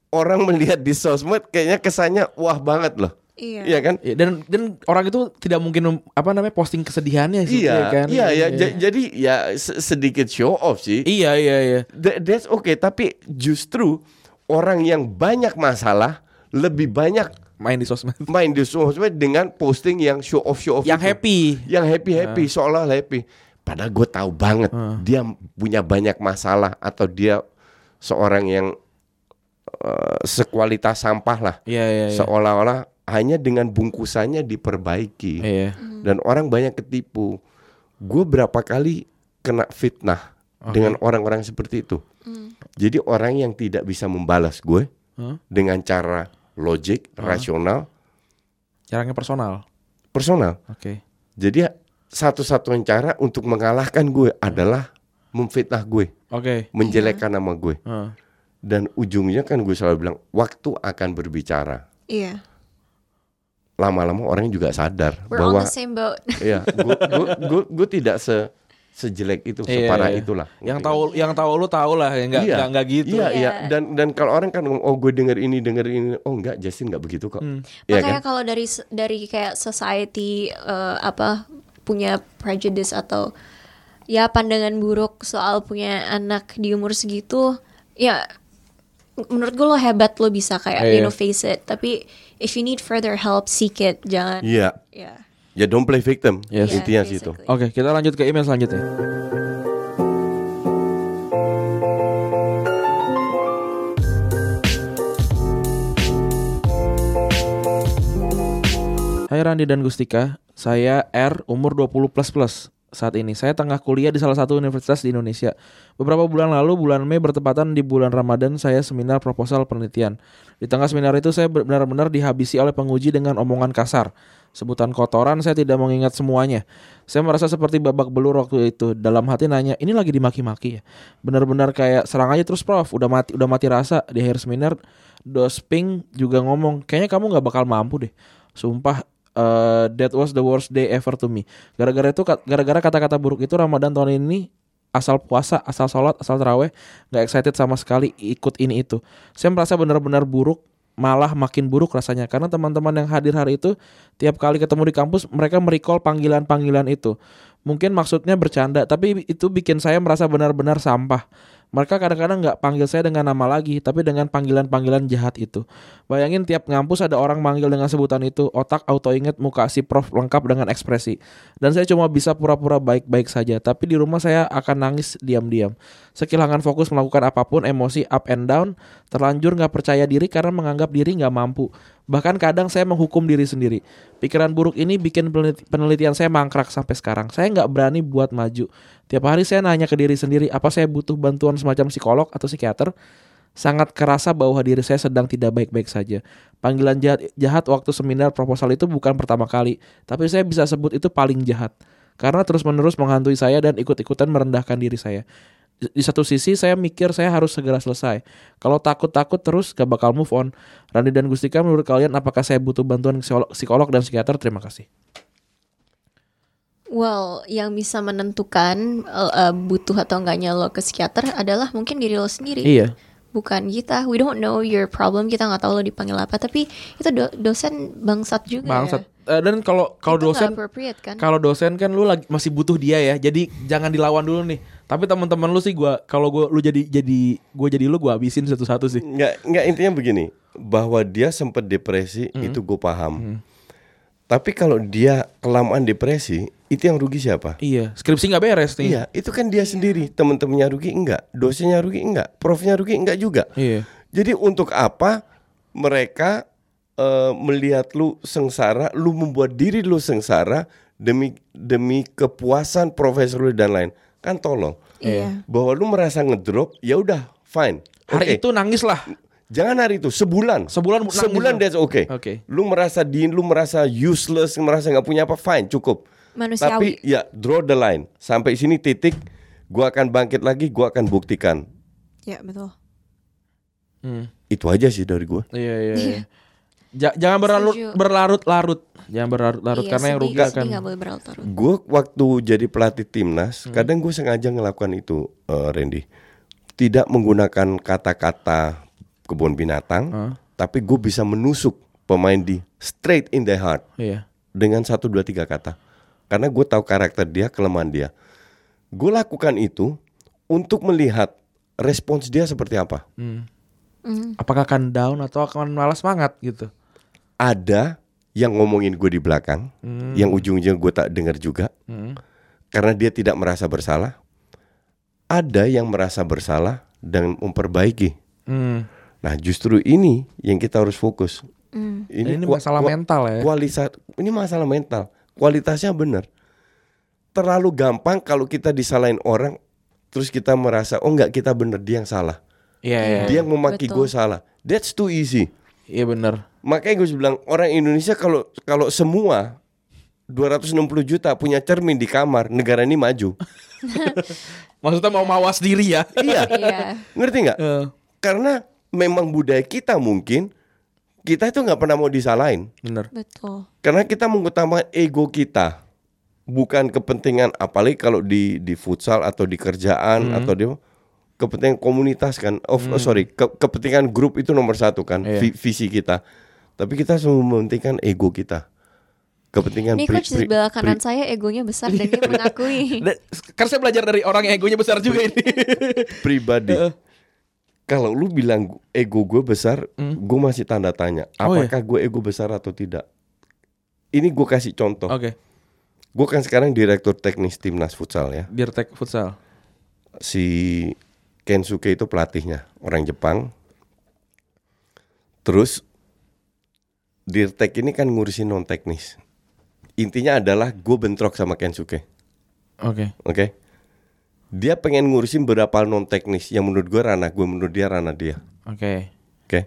S3: orang melihat di sosmed, kayaknya kesannya wah banget loh.
S2: Iya.
S3: Iya kan?
S1: Iya, dan dan orang itu tidak mungkin apa namanya posting kesedihannya sih
S3: Iya,
S1: kan.
S3: iya, iya. Ja- Jadi ya se- sedikit show off sih.
S1: Iya, iya, iya.
S3: Th- That's okay. Tapi justru orang yang banyak masalah lebih banyak
S1: Main di sosmed.
S3: main di sosmed dengan posting yang show off show off
S1: Yang
S3: itu.
S1: happy.
S3: yang happy happy seolah happy padahal gue tahu banget dia punya banyak masalah atau dia seorang yang eh, sekualitas sampah lah
S1: Iya, iya, iya.
S3: seolah-olah hanya dengan bungkusannya diperbaiki
S1: Iya.
S3: dan orang banyak ketipu gue berapa kali kena fitnah dengan orang-orang seperti itu jadi orang yang tidak bisa membalas gue
S1: Hah?
S3: dengan cara logik rasional
S1: Caranya personal.
S3: personal
S1: Oke.
S3: Jadi satu-satunya cara untuk mengalahkan gue adalah memfitnah gue,
S1: Oke.
S3: menjelekkan nama gue.
S1: Heeh.
S3: Dan ujungnya kan gue selalu bilang waktu akan berbicara.
S2: Iya.
S3: Lama-lama orang juga sadar
S2: We're on
S3: bahwa
S2: the same boat.
S3: ya gue, gue, gue, gue tidak se sejelek itu,
S1: Iya,
S3: separah
S1: iya.
S3: itulah.
S1: Yang tahu yang tahu lu tahu lah, ya enggak
S3: iya,
S1: enggak enggak gitu.
S3: Iya, iya.
S2: Iya.
S3: Dan dan kalau orang kan oh gue denger ini, denger ini, oh enggak, Justin enggak begitu kok.
S1: Hmm.
S3: Iya
S2: Makanya
S3: kan?
S2: kalau dari dari kayak society eh, apa punya prejudice atau ya pandangan buruk soal punya anak di umur segitu, ya menurut gue lo hebat lo bisa kayak
S1: Iya.
S2: you know face it. Tapi if you need further help, seek it. Jangan.
S3: Iya.
S2: Ya.
S3: Ya don't play victim.
S1: Yes.
S3: Intinya
S2: Yeah,
S3: situ.
S2: basically.
S1: Oke, kita lanjut ke email selanjutnya. Hai Randi dan Gustika, saya R, umur 20 plus plus saat ini. Saya tengah kuliah di salah satu universitas di Indonesia. Beberapa bulan lalu, bulan Mei bertepatan di bulan Ramadan, saya seminar proposal penelitian. Di tengah seminar itu saya benar-benar dihabisi oleh penguji dengan omongan kasar. Sebutan kotoran saya tidak mengingat semuanya. Saya merasa seperti babak belur waktu itu. Dalam hati nanya, ini lagi dimaki-maki ya. Benar-benar kayak serang aja terus prof. Udah mati, udah mati rasa. Di akhir seminar, Dosping juga ngomong, kayaknya kamu nggak bakal mampu deh. Sumpah, eh, that was the worst day ever to me. Gara-gara itu, gara-gara kata-kata buruk itu Ramadan tahun ini asal puasa, asal sholat, asal terawih, nggak excited sama sekali ikut ini itu. Saya merasa benar-benar buruk, malah makin buruk rasanya karena teman-teman yang hadir hari itu tiap kali ketemu di kampus mereka merecall panggilan-panggilan itu. Mungkin maksudnya bercanda, tapi itu bikin saya merasa benar-benar sampah. Mereka kadang-kadang nggak panggil saya dengan nama lagi, tapi dengan panggilan-panggilan jahat itu. Bayangin tiap ngampus ada orang manggil dengan sebutan itu, otak auto inget muka si prof lengkap dengan ekspresi. Dan saya cuma bisa pura-pura baik-baik saja, tapi di rumah saya akan nangis diam-diam. Sekilangan fokus melakukan apa pun, emosi up and down, terlanjur nggak percaya diri karena menganggap diri nggak mampu. Bahkan kadang saya menghukum diri sendiri. Pikiran buruk ini bikin peneliti- penelitian saya mangkrak sampai sekarang. Saya nggak berani buat maju. Tiap hari saya nanya ke diri sendiri, apa saya butuh bantuan semacam psikolog atau psikiater? Sangat kerasa bahwa diri saya sedang tidak baik-baik saja. Panggilan jahat, jahat waktu seminar proposal itu bukan pertama kali, tapi saya bisa sebut itu paling jahat. Karena terus-menerus menghantui saya dan ikut-ikutan merendahkan diri saya. Di satu sisi saya mikir saya harus segera selesai. Kalau takut-takut terus gak bakal move on. Randi dan Gustika menurut kalian apakah saya butuh bantuan psikolog, psikolog dan psikiater? Terima kasih.
S2: Well, yang bisa menentukan uh, butuh atau enggaknya lo ke psikiater adalah mungkin diri lo sendiri.
S1: Iya.
S2: Bukan kita. We don't know your problem. Kita nggak tahu lo dipanggil apa. Tapi itu do- dosen bangsat juga
S1: Bangsat.
S2: ya.
S1: Eh, dan kalau kalau dosen
S2: appropriate kan?
S1: kalau dosen kan lu lagi masih butuh dia ya. Jadi jangan dilawan dulu nih. Tapi teman-teman lu sih gua kalau gua lu jadi jadi gua jadi lu gua habisin satu-satu sih.
S3: Nggak, nggak intinya begini, bahwa dia sempat depresi itu gue paham. Tapi kalau dia kelamaan depresi, itu yang rugi siapa?
S1: Iya, skripsi nggak beres nih.
S3: Iya, itu kan dia sendiri. Teman-temannya rugi enggak, dosennya rugi enggak, profnya rugi enggak juga.
S1: Iya.
S3: Jadi untuk apa mereka eh, melihat lu sengsara, lu membuat diri lu sengsara demi demi kepuasan profesor lu dan lain. Kan tolong.
S2: Iya.
S3: Bahwa lu merasa ngedrop, ya udah, fine.
S1: Hari
S3: Oke.
S1: itu nangis lah.
S3: Jangan hari itu, sebulan.
S1: Sebulan
S3: Sebulan that's okay.
S1: Oke.
S3: Lu merasa din, lu merasa useless, merasa nggak punya apa, fine, cukup.
S2: Manusiawi.
S3: Tapi ya draw the line. Sampai sini titik, gua akan bangkit lagi, gua akan buktikan.
S2: Ya betul.
S1: Hmm.
S3: Itu aja sih dari gua.
S1: Iya iya. iya. Ja- jangan berlarut berlarut-larut. Jangan berlarut-larut
S2: Iya,
S1: karena yang
S2: sedih-
S1: rugi akan
S2: nggak boleh berlarut-larut.
S3: Gue waktu jadi pelatih timnas,
S1: Hmm.
S3: kadang gue sengaja ngelakukan itu, eh, Randy. Tidak menggunakan kata-kata kebun binatang,
S1: Hah?
S3: tapi gue bisa menusuk pemain di straight in the heart
S1: Iya.
S3: dengan satu dua tiga kata. Karena gue tahu karakter dia, kelemahan dia. Gue lakukan itu untuk melihat respons dia seperti apa.
S1: Hmm.
S2: Hmm.
S1: Apakah akan down atau akan malas semangat gitu?
S3: Ada yang ngomongin gue di belakang,
S1: Hmm.
S3: yang ujung-ujung gue tak dengar juga.
S1: Hmm.
S3: karena dia tidak merasa bersalah. Ada yang merasa bersalah dan memperbaiki.
S1: Hmm.
S3: Nah, justru ini yang kita harus fokus.
S2: Hmm.
S1: Ini,
S3: kua-
S1: masalah mental ya.
S3: Kualitas ini masalah mental. Kualitasnya benar. Terlalu gampang kalau kita disalahin orang terus kita merasa oh enggak kita benar dia yang salah.
S1: Iya iya.
S3: Dia yang memaki gue salah. That's too easy.
S1: Iya benar.
S3: Makanya gue bilang orang Indonesia kalau kalau semua 260 juta punya cermin di kamar, negara ini maju.
S1: Maksudnya mau mawas diri ya?
S3: iya.
S2: Iya.
S3: Ngerti nggak?
S1: Eh,
S3: Karena memang budaya kita mungkin kita itu nggak pernah mau disalahin.
S1: bener.
S2: Betul.
S3: Karena kita mengutamakan ego kita, bukan kepentingan apalagi kalau di di futsal atau di kerjaan
S1: Hmm.
S3: atau di kepentingan komunitas kan. Oh, oh, sorry, ke- kepentingan grup itu nomor satu kan,
S1: Iya.
S3: vi- visi kita. Tapi kita selalu mementingkan ego kita. Kepentingan
S2: Ini coach di sebelah kanan
S3: pri-
S2: saya egonya besar dan dia mengakui.
S1: Karena saya belajar dari orang yang egonya besar juga ini.
S3: pribadi. Kalau lu bilang ego gue besar,
S1: Hmm.
S3: gue masih tanda tanya.
S1: Oh, iya.
S3: Apakah gue ego besar atau tidak? Ini gue kasih contoh.
S1: Oke.
S3: Gue kan sekarang direktur teknis timnas futsal ya.
S1: Dirtek futsal.
S3: Si Kensuke itu pelatihnya, orang Jepang. Terus Dirtek ini kan ngurusin non teknis. Intinya adalah gue bentrok sama Kensuke,
S1: Oke.
S3: oke? Dia pengen ngurusin beberapa non teknis yang menurut gue ranah gue, menurut dia ranah dia.
S1: Oke.
S3: Oke.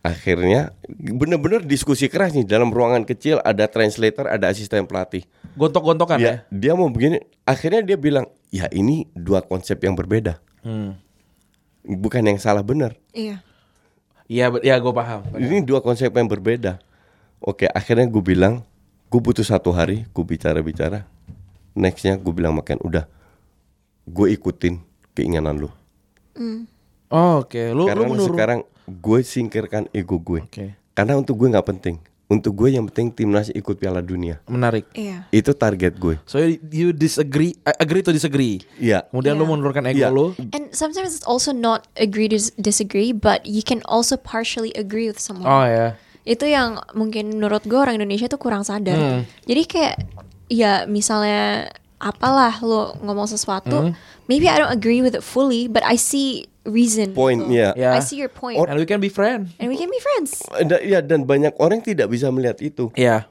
S3: Akhirnya bener-bener diskusi keras nih dalam ruangan kecil ada translator, ada asisten pelatih.
S1: Gontok-gontokan ya?
S3: Ya, dia mau begini. Akhirnya dia bilang, "Ya ini dua konsep yang berbeda.
S1: Hmm.
S3: Bukan yang salah benar.
S2: Iya.
S1: Iya, be- ya gue paham.
S3: Ini dua konsep yang berbeda." Oke, akhirnya gue bilang, gue butuh satu hari, gue bicara-bicara. Nextnya gue bilang makan, udah, gue ikutin keinginan lu.
S1: Oh, Oke, lu
S3: Karena
S1: lu menurut
S3: sekarang gue singkirkan ego gue.
S1: Oke.
S3: Karena untuk gue nggak penting. Untuk gue yang penting timnas ikut Piala Dunia.
S1: Menarik.
S2: Iya.
S3: Itu target gue.
S1: So you- disagree, uh, agree to disagree.
S3: Iya.
S1: Kemudian lu
S2: Iya.
S1: menurunkan ego
S3: Iya.
S1: lu.
S2: And sometimes it's also not agree to disagree, but you can also partially agree with someone.
S1: Oh ya.
S2: Itu yang mungkin menurut gue orang Indonesia tuh kurang sadar.
S1: Hmm.
S2: Jadi kayak ya misalnya apalah lo ngomong sesuatu,
S1: Hmm.
S2: maybe I don't agree with it fully, but I see reason.
S3: Point,
S2: gitu.
S3: iya.
S1: Ya.
S2: I see your point,
S3: Or-
S1: And we can be friend.
S2: and we can be friends.
S3: Da- ya dan banyak orang tidak bisa melihat itu.
S1: Iya.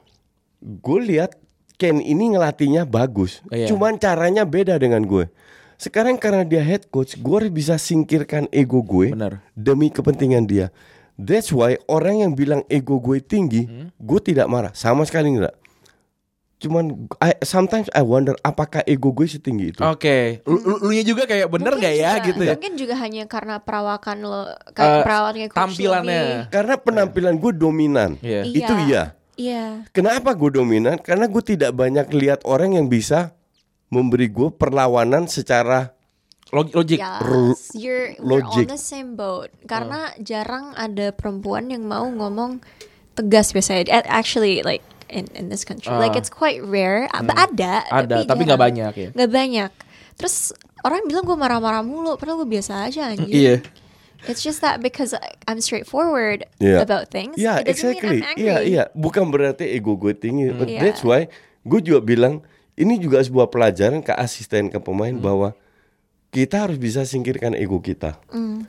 S3: Gue lihat Ken ini ngelatihnya bagus.
S1: Iya.
S3: Cuman caranya beda dengan gue. Sekarang karena dia head coach, gue harus bisa singkirkan ego gue
S1: Benar.
S3: demi kepentingan dia. That's why orang yang bilang ego gue tinggi,
S1: Hmm.
S3: gue tidak marah sama sekali enggak. Cuman I, sometimes I wonder apakah ego gue setinggi itu.
S1: Oke. Lu, lu, lu nya juga kayak bener
S2: Mungkin
S1: gak ya
S2: juga-
S1: gitu ya?
S2: Mungkin juga hanya karena perawakan lo,
S1: Eh,
S2: kayak perawakannya coach
S1: tampilannya.
S2: lebih-
S3: Karena penampilan gue dominan.
S1: Iya.
S3: Itu iya.
S2: Iya.
S3: Kenapa gue dominan? Karena gue tidak banyak lihat orang yang bisa memberi gue perlawanan secara
S1: Log- Logik.
S2: Yes, you're we're
S3: logic.
S2: on the same boat. Karena jarang ada perempuan yang mau ngomong tegas biasanya. Actually, like in in this country,
S1: Ah.
S2: like it's quite rare. Ada, ada,
S1: Ada, tapi nggak banyak ya.
S2: Nggak banyak. Terus orang bilang gue marah-marah mulu, padahal gue biasa aja anjir.
S1: Iya.
S2: It's just that because I'm straightforward
S3: Iya.
S2: about things.
S3: Iya,
S2: it doesn't
S3: exactly. Iya, iya. Bukan berarti ego gue tinggi. But
S2: Iya.
S3: that's why gue juga bilang ini juga sebuah pelajaran ke asisten ke pemain
S2: Hmm.
S3: bahwa kita harus bisa singkirkan ego kita.
S2: Hmm.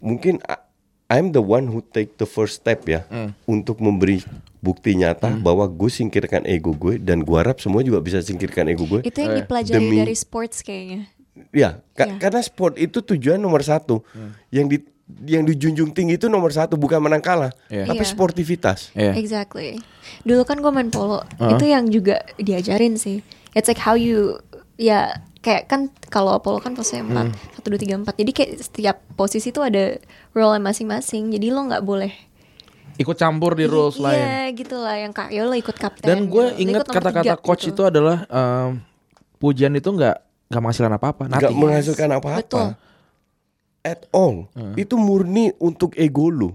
S3: Mungkin I'm the one who take the first step ya
S1: Hmm.
S3: untuk memberi bukti nyata bahwa gue singkirkan ego gue dan gue harap semua juga bisa singkirkan ego gue.
S2: Itu yang
S1: Eh,
S2: dipelajari
S3: demi-
S2: dari sports kayaknya.
S3: Ya, ka-
S2: Iya.
S3: karena sport itu tujuan nomor satu.
S1: Hmm.
S3: Yang di yang dijunjung tinggi itu nomor satu bukan menang kalah,
S1: Iya.
S3: tapi
S2: Iya.
S3: sportivitas.
S1: Iya.
S2: Exactly. Dulu kan gue main polo,
S1: Uh-huh.
S2: itu yang juga diajarin sih. It's like how you, ya kayak kan kalau polo kan posisinya
S1: Hmm.
S2: empat, satu dua tiga empat. Jadi kayak setiap posisi tuh ada role masing-masing. Jadi lo nggak boleh.
S1: Ikut campur di rules
S2: Iya
S1: lain.
S2: gitu lah, yang ya lo ikut kapten.
S1: Dan gue
S2: gitu.
S1: Ingat kata-kata coach
S2: gitu.
S1: itu adalah em, pujian itu nggak nggak menghasilkan apa-apa.
S3: Nggak menghasilkan
S2: Betul.
S3: apa-apa. At all. Itu murni untuk ego lu.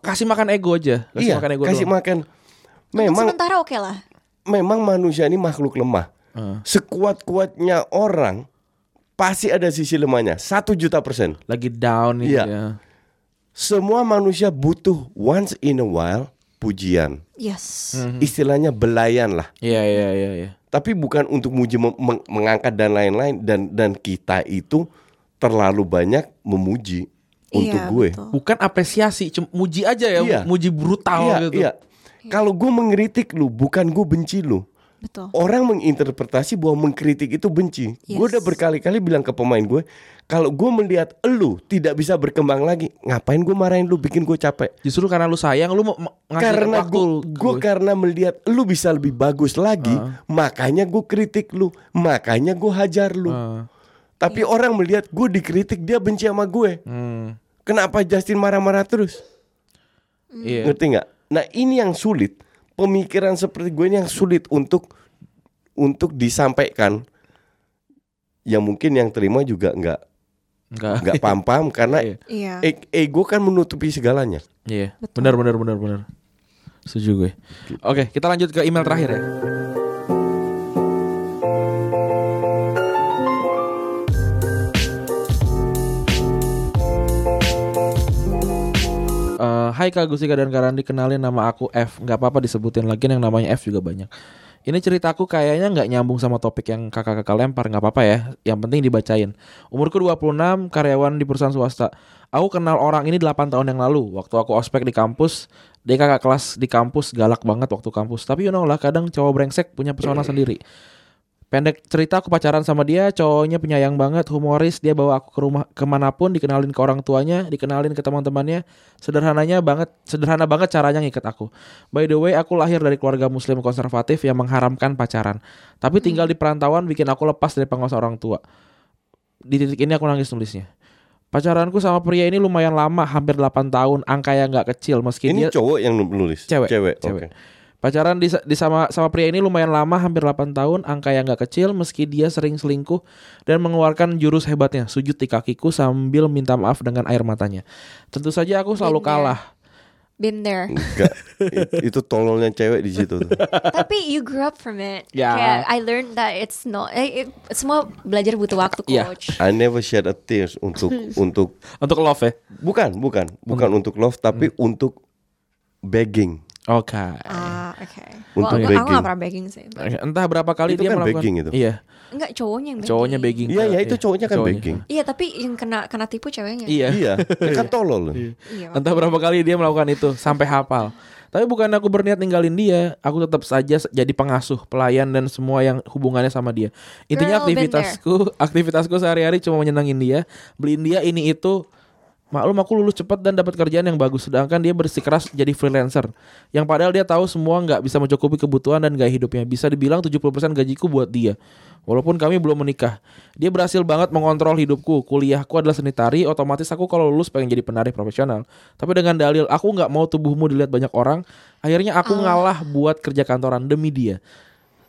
S1: Kasih makan ego aja. Kasih
S3: iya,
S1: makan ego
S3: kasih
S1: doang.
S3: makan.
S2: Untuk
S3: Memang
S2: sementara oke lah.
S3: memang manusia ini makhluk lemah.
S1: Heeh.
S3: Sekuat-kuatnya orang pasti ada sisi lemahnya. Satu juta persen.
S1: lagi down gitu
S3: Iya.
S1: ya.
S3: Semua manusia butuh once in a while pujian.
S2: Yes.
S1: Hmm.
S3: Istilahnya belayan lah.
S1: Iya iya iya iya.
S3: Tapi bukan untuk muji meng- mengangkat dan lain-lain dan dan kita itu terlalu banyak memuji untuk
S2: Iya,
S3: gue.
S2: betul.
S1: Bukan apresiasi, cuma muji aja ya,
S3: Iya.
S1: muji brutal
S3: Iya,
S1: gitu.
S3: iya. Kalau gue mengkritik lu, bukan gue benci lu.
S2: Betul.
S3: Orang menginterpretasi bahwa mengkritik itu benci. Gue
S2: Yes.
S3: udah berkali-kali bilang ke pemain gue, kalau gue melihat lu tidak bisa berkembang lagi, ngapain gue marahin lu, bikin gue capek.
S1: Justru karena lu sayang, lu mau ngasih
S3: Karena
S1: waktu
S3: gue, gue karena melihat lu bisa lebih bagus lagi, makanya gue kritik lu, makanya gue hajar lu.
S1: Ah.
S3: Tapi orang melihat gue dikritik, dia benci sama gue.
S1: Hmm.
S3: Kenapa Justin marah-marah terus?
S1: Iya.
S3: Ngerti nggak? Nah ini yang sulit. Pemikiran seperti gue ini yang sulit untuk untuk disampaikan. Yang mungkin yang terima juga nggak
S1: Enggak.
S3: nggak paham-paham karena
S1: Iya.
S2: Iya.
S3: e- ego kan menutupi segalanya.
S1: Iya. Benar benar benar benar. Setuju gue. Oke, kita lanjut ke email terakhir ya. Eh, Hai Kak Gustika dan Karandi kenalin nama aku F. Nggak apa-apa disebutin lagi yang namanya F juga banyak. Ini ceritaku kayaknya nggak nyambung sama topik yang kakak-kakak lempar nggak apa-apa ya. Yang penting dibacain. Umurku 26 karyawan di perusahaan swasta. Aku kenal orang ini 8 tahun yang lalu. Waktu aku ospek di kampus dia kakak kelas di kampus galak banget waktu kampus. Tapi you know lah kadang cowok brengsek punya pesona sendiri Pendek cerita aku pacaran sama dia, cowoknya penyayang banget, humoris, dia bawa aku ke rumah ke mana pun, dikenalin ke orang tuanya, dikenalin ke teman-temannya, sederhananya banget, sederhana banget caranya ngikat aku. By the way, aku lahir dari keluarga muslim konservatif yang mengharamkan pacaran, tapi tinggal di perantauan bikin aku lepas dari pengawas orang tua. Di titik ini aku nangis nulisnya. Pacaranku sama pria ini lumayan lama, hampir 8 tahun, angka yang nggak kecil meski
S3: Ini
S1: dia
S3: cowok yang nulis.
S1: Cewek,
S3: Cewek.
S1: cewek.
S3: oke.
S1: Pacaran di, di sama sama pria ini lumayan lama, hampir 8 tahun, angka yang gak kecil meski dia sering selingkuh dan mengeluarkan jurus hebatnya, sujud di kakiku sambil minta maaf dengan air matanya. Tentu saja aku selalu
S2: Been there.
S1: kalah.
S2: Been there.
S3: Enggak. It- itu tololnya cewek di situ. tuh.
S2: Tapi you grew up from it.
S1: Ya.
S2: Kayak I learned that it's not. Eh, it- semua belajar butuh waktu,
S1: Iya.
S2: coach.
S3: I never shed a tears untuk untuk
S1: Untuk love ya.
S3: bukan bukan bukan untuk love tapi untuk begging.
S1: Oke.
S2: Ah, oke.
S3: Untuk
S2: Well, aku, gak pernah begging sih.
S1: Entah berapa kali
S3: Itu
S1: dia
S3: kan
S1: melakukan
S3: begging itu.
S1: Iya,
S2: Enggak cowoknya yang begging.
S1: cowoknya begging.
S3: Iya ya itu cowoknya kan begging.
S2: Iya, tapi yang kena kena tipu ceweknya.
S1: Iya.
S3: Iya, dia kan tolol.
S2: Iya.
S1: Entah berapa kali dia melakukan itu sampai hafal. Tapi bukan aku berniat ninggalin dia, aku tetap saja jadi pengasuh, pelayan dan semua yang hubungannya sama dia. Intinya
S2: Girl,
S1: aktivitasku, aktivitasku sehari-hari cuma menyenangin dia, beliin dia ini itu. Maklum aku lulus cepat dan dapat kerjaan yang bagus, sedangkan dia bersikeras jadi freelancer. Yang padahal dia tahu semua nggak bisa mencukupi kebutuhan dan gaya hidupnya. Bisa dibilang 70% gajiku buat dia. Walaupun kami belum menikah. Dia berhasil banget mengontrol hidupku. Kuliahku adalah seni tari, otomatis aku kalau lulus pengen jadi penari profesional. Tapi dengan dalil aku nggak mau tubuhmu dilihat banyak orang, akhirnya aku ngalah buat kerja kantoran demi dia.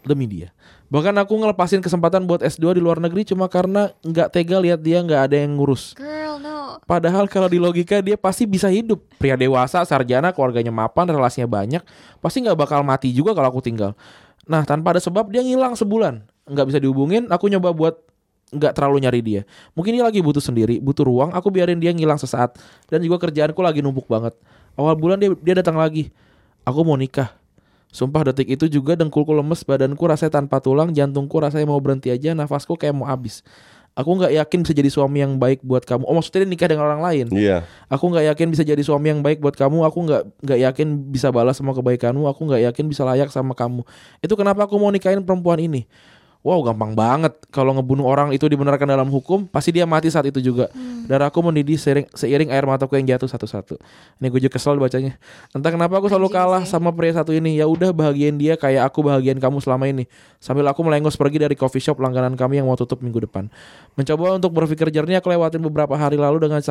S1: Demi dia. Bahkan aku ngelepasin kesempatan buat S2 di luar negeri cuma karena nggak tega lihat dia nggak ada yang ngurus.
S2: Girl, no.
S1: Padahal kalau di logika dia pasti bisa hidup. Pria dewasa, sarjana, keluarganya mapan, relasinya banyak, pasti nggak bakal mati juga kalau aku tinggal. Nah, tanpa ada sebab dia ngilang sebulan, nggak bisa dihubungin. Aku nyoba buat nggak terlalu nyari dia. Mungkin dia lagi butuh sendiri, butuh ruang. Aku biarin dia ngilang sesaat. Dan juga kerjaanku lagi numpuk banget. Awal bulan dia dia datang lagi. Aku mau nikah. Sumpah detik itu juga dengkulku lemes, badanku rasanya tanpa tulang, jantungku rasanya mau berhenti aja, nafasku kayak mau habis. Aku nggak yakin bisa jadi suami yang baik buat kamu. Oh maksudnya dia nikah dengan orang lain.
S3: Iya.
S1: Aku nggak yakin bisa jadi suami yang baik buat kamu. Aku nggak nggak yakin bisa balas semua kebaikanmu. Aku nggak yakin bisa layak sama kamu. Itu kenapa aku mau nikahin perempuan ini. Wow gampang banget. Kalau ngebunuh orang itu dibenarkan dalam hukum Pasti dia mati saat itu juga. Darahku mendidih seiring, seiring air mataku yang jatuh satu-satu. Ini gue juga kesel bacanya. Entah kenapa aku selalu kalah sama pria satu ini. Ya udah bahagiain dia kayak aku bahagiain kamu selama ini. Sambil aku melengos pergi dari coffee shop langganan kami yang mau tutup minggu depan. Mencoba untuk berpikir jernih aku lewatin beberapa hari lalu dengan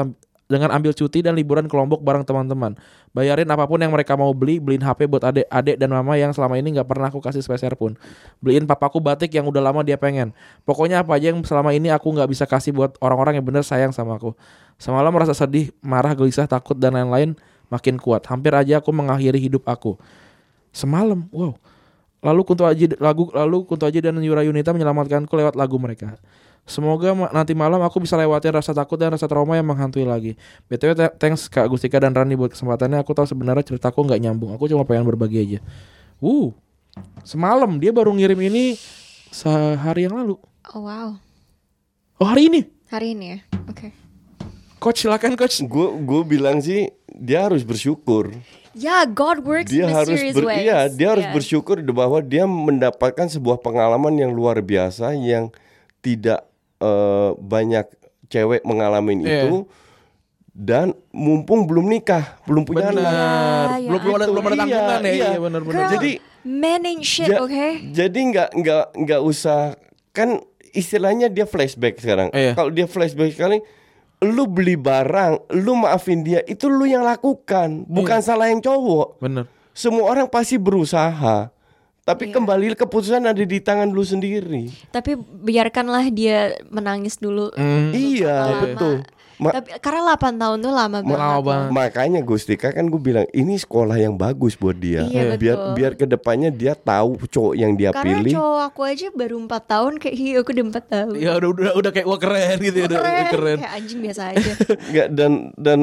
S1: dengan ambil cuti dan liburan ke Lombok bareng teman-teman. Bayarin apa pun yang mereka mau beli, beliin HP buat adik, adik dan mama yang selama ini nggak pernah aku kasih spesial pun. Beliin papaku batik yang udah lama dia pengen. Pokoknya apa aja yang selama ini aku nggak bisa kasih buat orang-orang yang bener sayang sama aku. Semalam merasa sedih, marah, gelisah, takut dan lain-lain makin kuat. Hampir aja aku mengakhiri hidup aku. Semalam, wow. Lalu Kunto Aji lagu lalu Kunto Aji dan Yura Yunita menyelamatkanku lewat lagu mereka. Semoga ma- nanti malam aku bisa lewatin rasa takut dan rasa trauma yang menghantui lagi. BTW th- thanks Kak Gustika dan Rani buat kesempatannya. Aku tahu sebenarnya ceritaku nggak nyambung. Aku cuma pengen berbagi aja. Wuh. Semalam dia baru ngirim ini sehari yang lalu.
S2: Oh wow.
S1: Oh hari ini.
S2: Hari ini ya. Oke.
S1: Coach silakan coach.
S3: Gue gue bilang sih dia harus bersyukur.
S2: Ya, God works
S3: Dia
S2: in
S3: harus
S2: mysterious
S3: ber,
S2: ways.
S3: iya, dia harus
S2: Yeah.
S3: bersyukur bahwa dia mendapatkan sebuah pengalaman yang luar biasa yang tidak eh, banyak cewek mengalami
S1: Iya.
S3: itu dan mumpung belum nikah, belum punya
S1: Benar.
S2: Ya,
S3: anak.
S2: ya
S1: belum belum ada belum ada
S3: iya,
S1: tanggungan ya.
S3: iya.
S1: Iya benar-benar.
S2: Girl,
S3: Jadi
S2: Men ain't shit,
S3: Ja-
S2: oke?
S3: Jadi nggak nggak nggak usah kan istilahnya dia flashback sekarang.
S1: Iya.
S3: Kalau dia flashback sekali, lu beli barang, lu maafin dia, itu lu yang lakukan, bukan salah yang cowok.
S1: Bener.
S3: Semua orang pasti berusaha, tapi
S2: Iya.
S3: kembali keputusan ada di tangan lu sendiri.
S2: Tapi biarkanlah dia menangis dulu.
S1: Hmm.
S3: Iya,
S2: lama.
S3: betul. Ma-
S2: Tapi karena 8 tahun tuh lama banget.
S1: Lama banget.
S3: makanya Gustika kan gue bilang ini sekolah yang bagus buat dia.
S2: Iya,
S3: biar
S2: betul.
S3: biar ke depannya dia tahu cowok yang dia
S2: Karena
S3: pilih.
S2: cowok aku aja baru 4 tahun kayak iya aku udah 4 tahun.
S1: Ya udah udah udah kayak wah keren gitu ya. Udah, udah keren.
S2: Kayak anjing biasa aja.
S3: Nggak, dan dan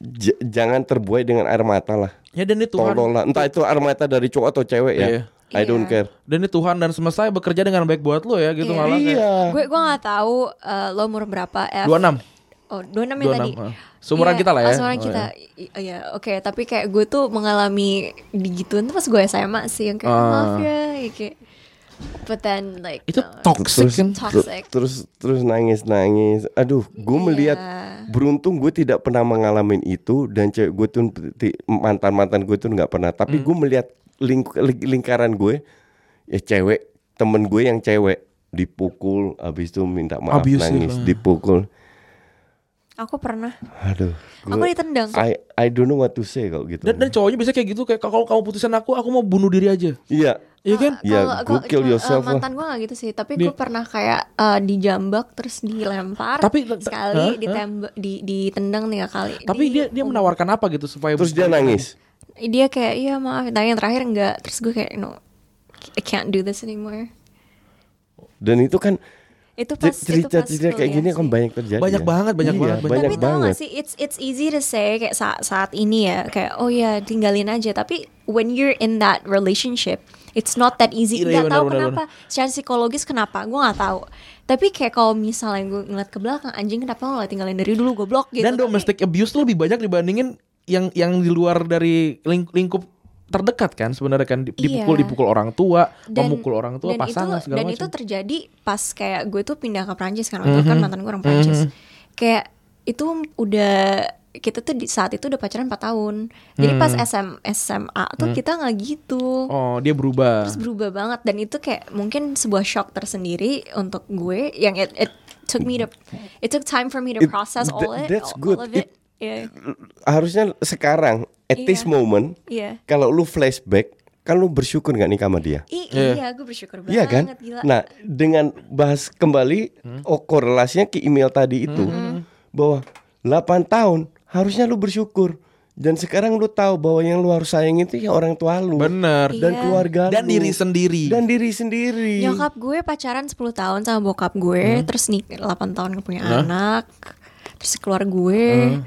S3: j- jangan terbuai dengan air mata lah.
S1: Ya dan Tuhan.
S3: Tolol lah. Entah itu air mata dari cowok atau cewek ya.
S1: Iya.
S3: I don't
S2: Iya.
S3: care.
S1: Dan ini Tuhan dan semesta bekerja dengan baik buat lo ya gitu
S2: Iya.
S1: malah kayak
S3: Iya.
S2: gue gue nggak tahu eh, lo umur berapa F.
S1: 26.
S2: Oh, 26 ya tadi.
S1: 26, ah. Seumuran
S2: Iya,
S1: kita lah ya.
S2: oh, seumuran
S1: Oh,
S2: kita. Iya, oke, tapi kayak gue tuh mengalami digituin tuh pas gue SMA sih yang kayak
S1: Ah.
S2: maaf ya, ya kayak but then like
S1: Itu
S2: uh,
S1: toxic
S3: Terus,
S1: kan.
S2: toxic.
S3: terus terus nangis nangis. Aduh, gue melihat
S2: Iya.
S3: beruntung gue tidak pernah mengalami itu dan cewek gue tuh mantan mantan gue tuh nggak pernah. Tapi
S1: Hmm.
S3: gue melihat ling- ling- lingkaran gue ya cewek temen gue yang cewek dipukul habis itu minta maaf
S1: Abusive
S3: nangis
S1: lah.
S3: dipukul.
S2: Aku pernah.
S3: Aduh,
S2: Aku
S3: gue-
S2: ditendang.
S3: I I don't know what to say kalau gitu.
S1: Dan, dan cowoknya bisa kayak gitu kayak kalau kamu putusin aku, aku mau bunuh diri aja.
S3: Iya.
S1: Iya kan?
S3: Ya, go
S2: kalau-
S3: kill
S2: eh,
S3: yourself lah.
S2: mantan gue gak gitu sih, tapi gue pernah kayak eh, dijambak terus dilempar
S1: Tapi-
S2: sekali,
S1: Hah?
S2: ditembak, di, ditendang tiga kali.
S1: Tapi
S2: Di-
S1: dia dia menawarkan apa gitu supaya
S3: Terus dia nangis.
S2: Dia kayak iya maaf, tapi yang terakhir enggak. Terus gue kayak no, I can't do this anymore.
S3: Dan itu kan
S2: Itu pas itu pas
S3: cerita-cerita kayak gini kan banyak terjadi.
S1: Banyak
S3: ya.
S1: banget, banyak
S3: Iya,
S1: banget, banyak.
S3: banyak
S2: tapi tau
S3: banget.
S2: gak sih it's it's easy to say kayak saat saat ini ya kayak oh ya tinggalin aja tapi when you're in that relationship it's not that easy
S1: Iya,
S2: nggak
S1: benar,
S2: tahu
S1: benar,
S2: kenapa secara psikologis kenapa gue nggak tahu tapi kayak kalau misalnya gue ngeliat ke belakang anjing kenapa lo nggak tinggalin dari dulu goblok gitu
S1: Dan domestic abuse tuh lebih banyak dibandingin yang yang di luar dari ling- lingkup terdekat kan sebenarnya kan Di- dipukul
S2: Iya.
S1: dipukul orang tua,
S2: dan,
S1: memukul orang tua,
S2: dan
S1: pasangan
S2: itu,
S1: segala
S2: dan
S1: macam.
S2: itu terjadi pas kayak gue tuh pindah ke Prancis kan waktu itu kan mantan gue orang Prancis kayak itu udah kita tuh di saat itu udah pacaran 4 tahun. Jadi pas SM, SMA tuh kita nggak gitu.
S1: Oh, dia berubah.
S2: terus berubah banget. Dan itu kayak mungkin sebuah shock tersendiri untuk gue yang it, it took me to it took time for me to
S3: It-
S2: process all
S3: that-
S2: it
S3: that's
S2: all,
S3: good.
S2: all of it, yeah
S3: Harusnya sekarang at this
S2: Iya.
S3: moment
S2: iya
S3: kalau lu flashback kan lu bersyukur nggak nikah sama dia?
S2: I-
S1: Iya.
S2: iya gue bersyukur banget
S3: Iya kan?
S2: gila
S3: Nah, dengan bahas kembali oh korelasinya ke email tadi itu bahwa 8 tahun harusnya lu bersyukur dan sekarang lu tahu bahwa yang lu harus sayang itu ya orang tua lu
S1: Bener.
S2: Iya.
S3: dan keluarga
S1: Dan
S3: lu.
S1: diri sendiri.
S3: dan diri sendiri.
S2: Nyokap gue pacaran 10 tahun sama bokap gue, terus nih 8 tahun punya anak, terus keluar gue.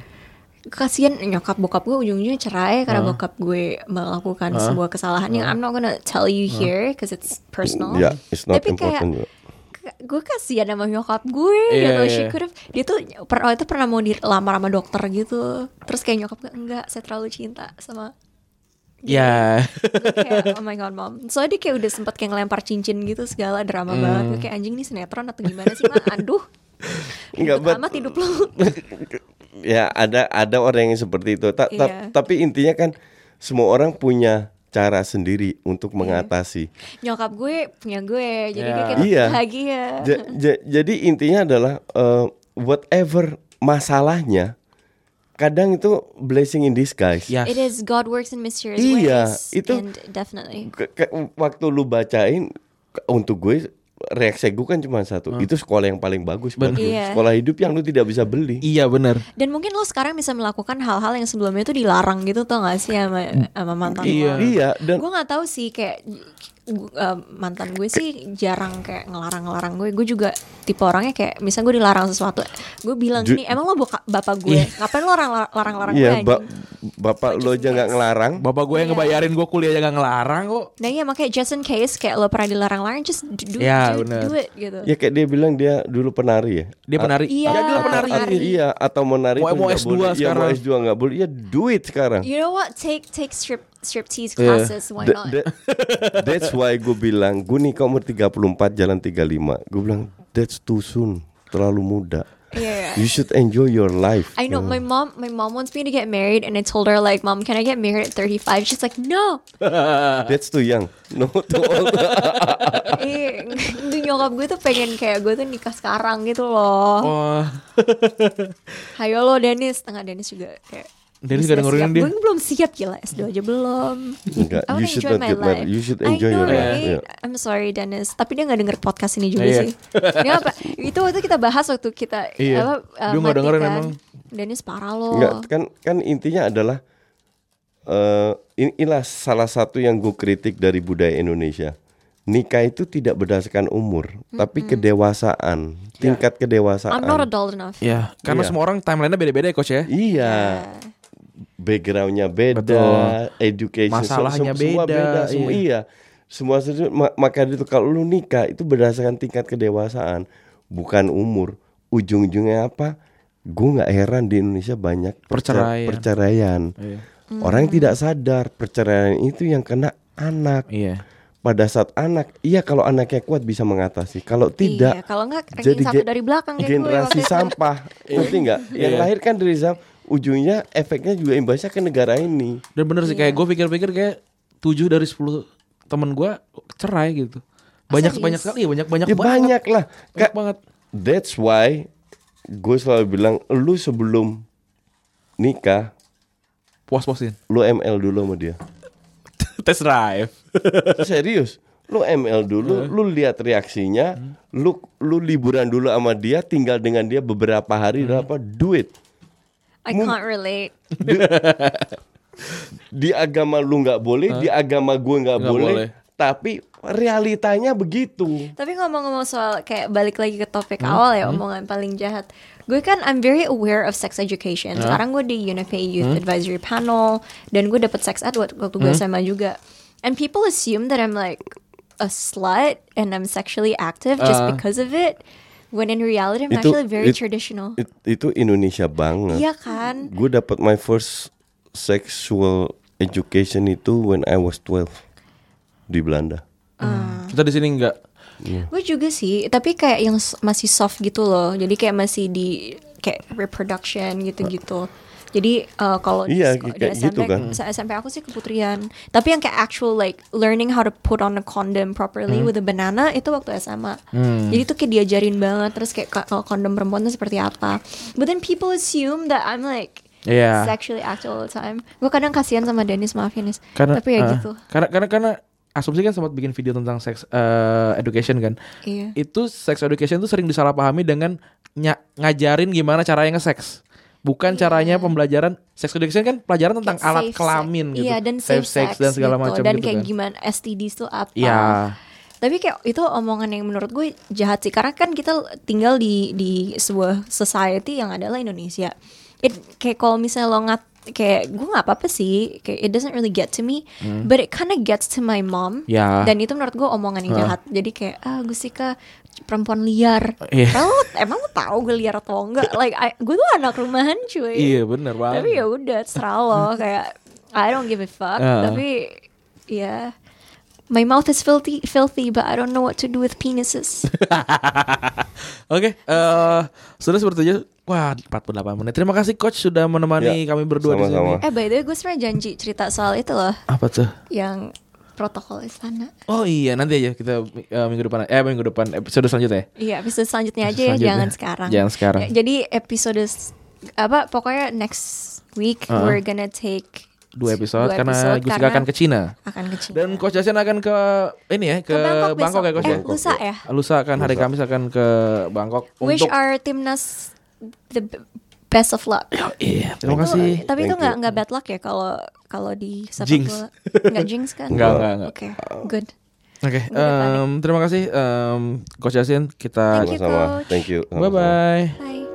S2: Kasian nyokap bokap gue ujung-ujungnya cerai karena bokap gue melakukan sebuah kesalahan yang I'm not gonna tell you here because it's personal.
S3: Ya, it's not
S2: Tapi kayak
S3: important juga.
S2: k- gue kasihan sama nyokap gue
S1: Iya,
S2: gitu.
S1: iya.
S2: She could have- dia tuh pernah itu pernah mau dilamar sama dokter gitu. Terus kayak nyokap gue enggak, saya terlalu cinta sama
S1: Ya.
S2: Kayak oh my god mom soalnya dia kayak udah sempet kayak ngelempar cincin gitu segala drama banget gue kayak anjing nih sinetron atau gimana sih mah aduh
S3: Enggak,
S2: amat hidup lu
S3: ya ada ada orang yang seperti itu. Ta- ta-
S2: Iya.
S3: Tapi intinya kan semua orang punya cara sendiri untuk mengatasi.
S2: nyokap gue punya gue jadi dia kayak
S3: Iya.
S2: bahagia
S3: Ja- ja- jadi intinya adalah eh, whatever masalahnya, kadang itu blessing in disguise.
S1: Ya.
S2: It is God works in mysterious
S3: Iya,
S2: ways
S3: itu-
S2: and definitely
S3: Ke- ke- waktu lu bacain untuk gue reaksi gue kan cuma satu. Itu sekolah yang paling bagus buat gue.
S2: Iya.
S3: Sekolah hidup yang lu tidak bisa beli.
S1: Iya benar.
S2: dan mungkin lo sekarang bisa melakukan hal-hal yang sebelumnya itu dilarang gitu tau gak sih sama, sama mantan
S1: Iya.
S3: Iya, dan
S2: gue nggak tahu sih kayak gu- eh, mantan gue sih jarang kayak ngelarang-ngelarang gue gue juga tipe orangnya kayak misalnya gue dilarang sesuatu gue bilang gini emang lo boka- bapak gue ngapain lo larang- larang-larang gue
S3: iya, ba-
S2: anjing?"
S3: bapak lu aja nggak ngelarang.
S1: Bapak gue yang
S2: Iya.
S1: ngebayarin gue kuliah jangan ngelarang kok.
S2: nah iya makanya just in case kayak lo pernah dilarang-larang just do, do,
S1: Ya,
S2: do,
S1: bener.
S2: do it gitu
S3: Ya kayak dia bilang dia dulu penari ya.
S1: Dia penari.
S2: Iya,
S1: Ya, dia penari.
S2: penari.
S3: Iya, atau menari
S1: Mau- mau
S3: nggak
S1: S2
S3: boleh. Iya, mau
S1: sekarang.
S3: S2 nggak boleh. Ya do it sekarang.
S2: you know what take take strip striptease
S1: Iya.
S2: classes why
S3: That-
S2: not?
S3: that- that's why gue bilang gue nikah umur 34 jalan 35 Gue bilang that's too soon Terlalu muda.
S2: Iya.
S3: You should enjoy your life.
S2: I know my mom my mom wants me to get married and I told her like mom can I get married at 35 she's like no.
S3: That's too young. No too old.
S2: Eh nyokap gue tuh pengen kayak gue tuh nikah sekarang gitu loh.
S1: Oh,
S2: Hayo lo Dennis, tengah Dennis juga kayak
S1: Dennis
S2: "Gue
S1: gak
S2: sudah
S1: dengerin
S2: siap."
S1: dia.
S2: Gue belum siap gila S2 aja belum
S3: Enggak
S2: I
S3: You should
S2: enjoy
S3: not get married
S2: life
S3: You should
S2: I
S3: enjoy
S2: know,
S3: your life
S2: right?
S3: yeah.
S2: I'm sorry Dennis Tapi dia gak denger podcast ini juga
S1: Iya.
S2: sih Dia apa Itu waktu kita bahas waktu kita
S1: Iya.
S2: apa, uh,
S1: Dia nggak
S2: mati
S1: dengerin
S2: kan.
S1: emang.
S2: Dennis parah lo
S3: Enggak kan kan intinya adalah eh ini- inilah salah satu yang gue kritik dari budaya Indonesia. Nikah itu tidak berdasarkan umur, tapi kedewasaan, tingkat kedewasaan.
S2: I'm not adult enough
S1: ya, karena
S3: Iya.
S1: semua orang timelinenya beda-beda ya coach ya.
S3: Iya. Backgroundnya beda,
S1: Betul.
S3: education
S1: Masalahnya
S3: se- semua
S1: beda,
S3: beda, semua
S1: iya.
S3: iya. Semua maka itu kalau lu nikah itu berdasarkan tingkat kedewasaan, bukan umur. Ujung-ujungnya apa? Gue nggak heran di Indonesia banyak percer-
S1: Perceraian.
S3: perceraian.
S1: Iya.
S3: Orang yang tidak sadar perceraian itu yang kena anak.
S1: Iya.
S3: Pada saat anak, iya kalau anaknya kuat bisa mengatasi. Kalau tidak,
S2: Iya, kalau enggak
S3: jadi
S2: satu dari belakang kayak gue
S3: generasi sampah ngerti nggak yang
S1: Iya.
S3: lahir kan dari sampah ujungnya efeknya juga imbasnya ke negara ini
S1: Dan bener sih
S2: Iya.
S1: kayak gue pikir-pikir kayak 7 dari 10 temen gue cerai gitu. Banyak
S2: serius?
S1: banyak sekali ya, banyak banyak
S3: ya
S1: banget.
S3: banyak lah
S1: Banyak
S3: Kak,
S1: banget.
S3: that's why gue selalu bilang lu sebelum nikah
S1: Puas-puasin.
S3: lu ML dulu sama dia
S1: Test drive.
S3: serius lu ML dulu lu lihat reaksinya lu lu liburan dulu sama dia tinggal dengan dia beberapa hari dan apa duit
S2: I can't relate
S3: di agama lu nggak boleh di agama gue nggak boleh,
S1: boleh.
S3: tapi realitanya begitu
S2: Tapi ngomong-ngomong soal kayak balik lagi ke topik
S1: Hmm,
S2: awal ya omongan paling jahat. Gue kan I'm very aware of sex education. Sekarang gue di UNFPA Youth
S1: Hmm.
S2: Advisory Panel dan gue dapet sex ed waktu gue SMA juga. And people assume that I'm like a slut and I'm sexually active just
S1: Ah.
S2: because of it. When in reality I'm
S3: Itu-
S2: actually very
S3: it-
S2: traditional.
S3: It- itu Indonesia banget
S2: Iya kan?
S3: gue dapat my first sexual education itu when I was 12 di Belanda
S1: Kita di sini enggak.
S2: Gue juga sih, tapi kayak yang masih soft gitu loh. Jadi kayak masih di kayak reproduction gitu-gitu. Jadi uh, kalau di,
S3: Iya,
S2: di
S3: kayak
S2: SMP,
S3: gitu kan.
S2: SMP aku sih keputrian. Tapi yang kayak actual like learning how to put on a condom properly
S3: Hmm.
S2: with a banana itu waktu SMA. Jadi tuh kayak diajarin banget. Terus kayak ka- kalau kondom perempuan tuh seperti apa. But then people assume that I'm like
S1: Iya.
S2: sexually active all the time. Gue kadang kasihan sama Dennis maaf ya Nis.
S1: Karena
S2: Tapi ya
S1: ah,
S2: gitu.
S1: Karena karena karena asumsi kan sempat bikin video tentang sex eh, education kan.
S2: Iya.
S1: Itu sex education tuh sering disalahpahami dengan nya- ngajarin gimana caranya nge-sex. Bukan caranya pembelajaran sex education kan pelajaran tentang alat
S2: safe
S1: kelamin
S2: sex.
S1: gitu.
S2: Iya dan safe, sex,
S1: dan segala
S2: gitu.
S1: macam
S2: Dan
S1: gitu
S2: kayak
S1: kan.
S2: gimana STDs tuh apa.
S1: Iya.
S2: Tapi kayak itu omongan yang menurut gue jahat sih karena kan kita tinggal di di sebuah society yang adalah Indonesia. It, kayak kalau misalnya lo ngat kayak gue nggak apa-apa sih kayak it doesn't really get to me but it kinda gets to my mom
S1: Hmm. Ya.
S2: dan itu menurut gue omongan yang jahat jadi kayak ah Gustika perempuan liar
S1: Iya.
S2: emang lo emang lo tahu gue liar atau enggak like I- gue tuh anak rumahan cuy
S1: Iya bener banget.
S2: tapi ya udah terserah lo kayak I don't give a fuck.
S1: Ah.
S2: Tapi ya, my mouth is filthy, filthy, but I don't know what to do with penises.
S1: Oke, eh sudah seperti itu. Wah, 48 menit. Terima kasih coach sudah menemani
S3: Ya,
S1: kami berdua di
S3: sama-sama.
S1: sini.
S2: eh by the way, gue sebenarnya janji cerita soal itu loh,
S1: Apa tuh?
S2: yang protokol istana.
S1: Oh iya, nanti aja kita eh, minggu depan eh minggu depan episode selanjutnya. ya?
S2: Iya, episode selanjutnya aja ya,
S1: Selanjutnya.
S2: jangan sekarang.
S1: Jangan sekarang.
S2: Ya, jadi episode apa pokoknya next week
S1: Uh-uh.
S2: we're gonna take
S1: Dua episode
S2: dua
S1: karena
S2: episode karena
S1: akan ke Cina.
S2: akan ke Cina.
S1: Dan Coach Jason akan ke ini ya ke,
S2: Ke Bangkok
S1: Bangkok, ya. Coach
S2: Eh,
S1: ya?
S2: lusa ya?
S1: Lusa akan hari
S3: Lusa.
S1: Kamis akan ke Bangkok
S2: Wish
S1: untuk
S2: our timnas the best of luck.
S1: Iya, terima
S2: Itu-
S1: kasih.
S2: tapi itu nggak nggak bad luck ya kalau kalau di sepak
S1: Jinx.
S2: bola. Nggak jinx kan?
S1: Nggak, nggak, nggak.
S2: Oke, good.
S1: Oke,
S2: panik.
S1: em, terima kasih em, Coach Yasin. Kita
S3: Sama-sama. Thank you.
S1: bye bye.
S2: Bye.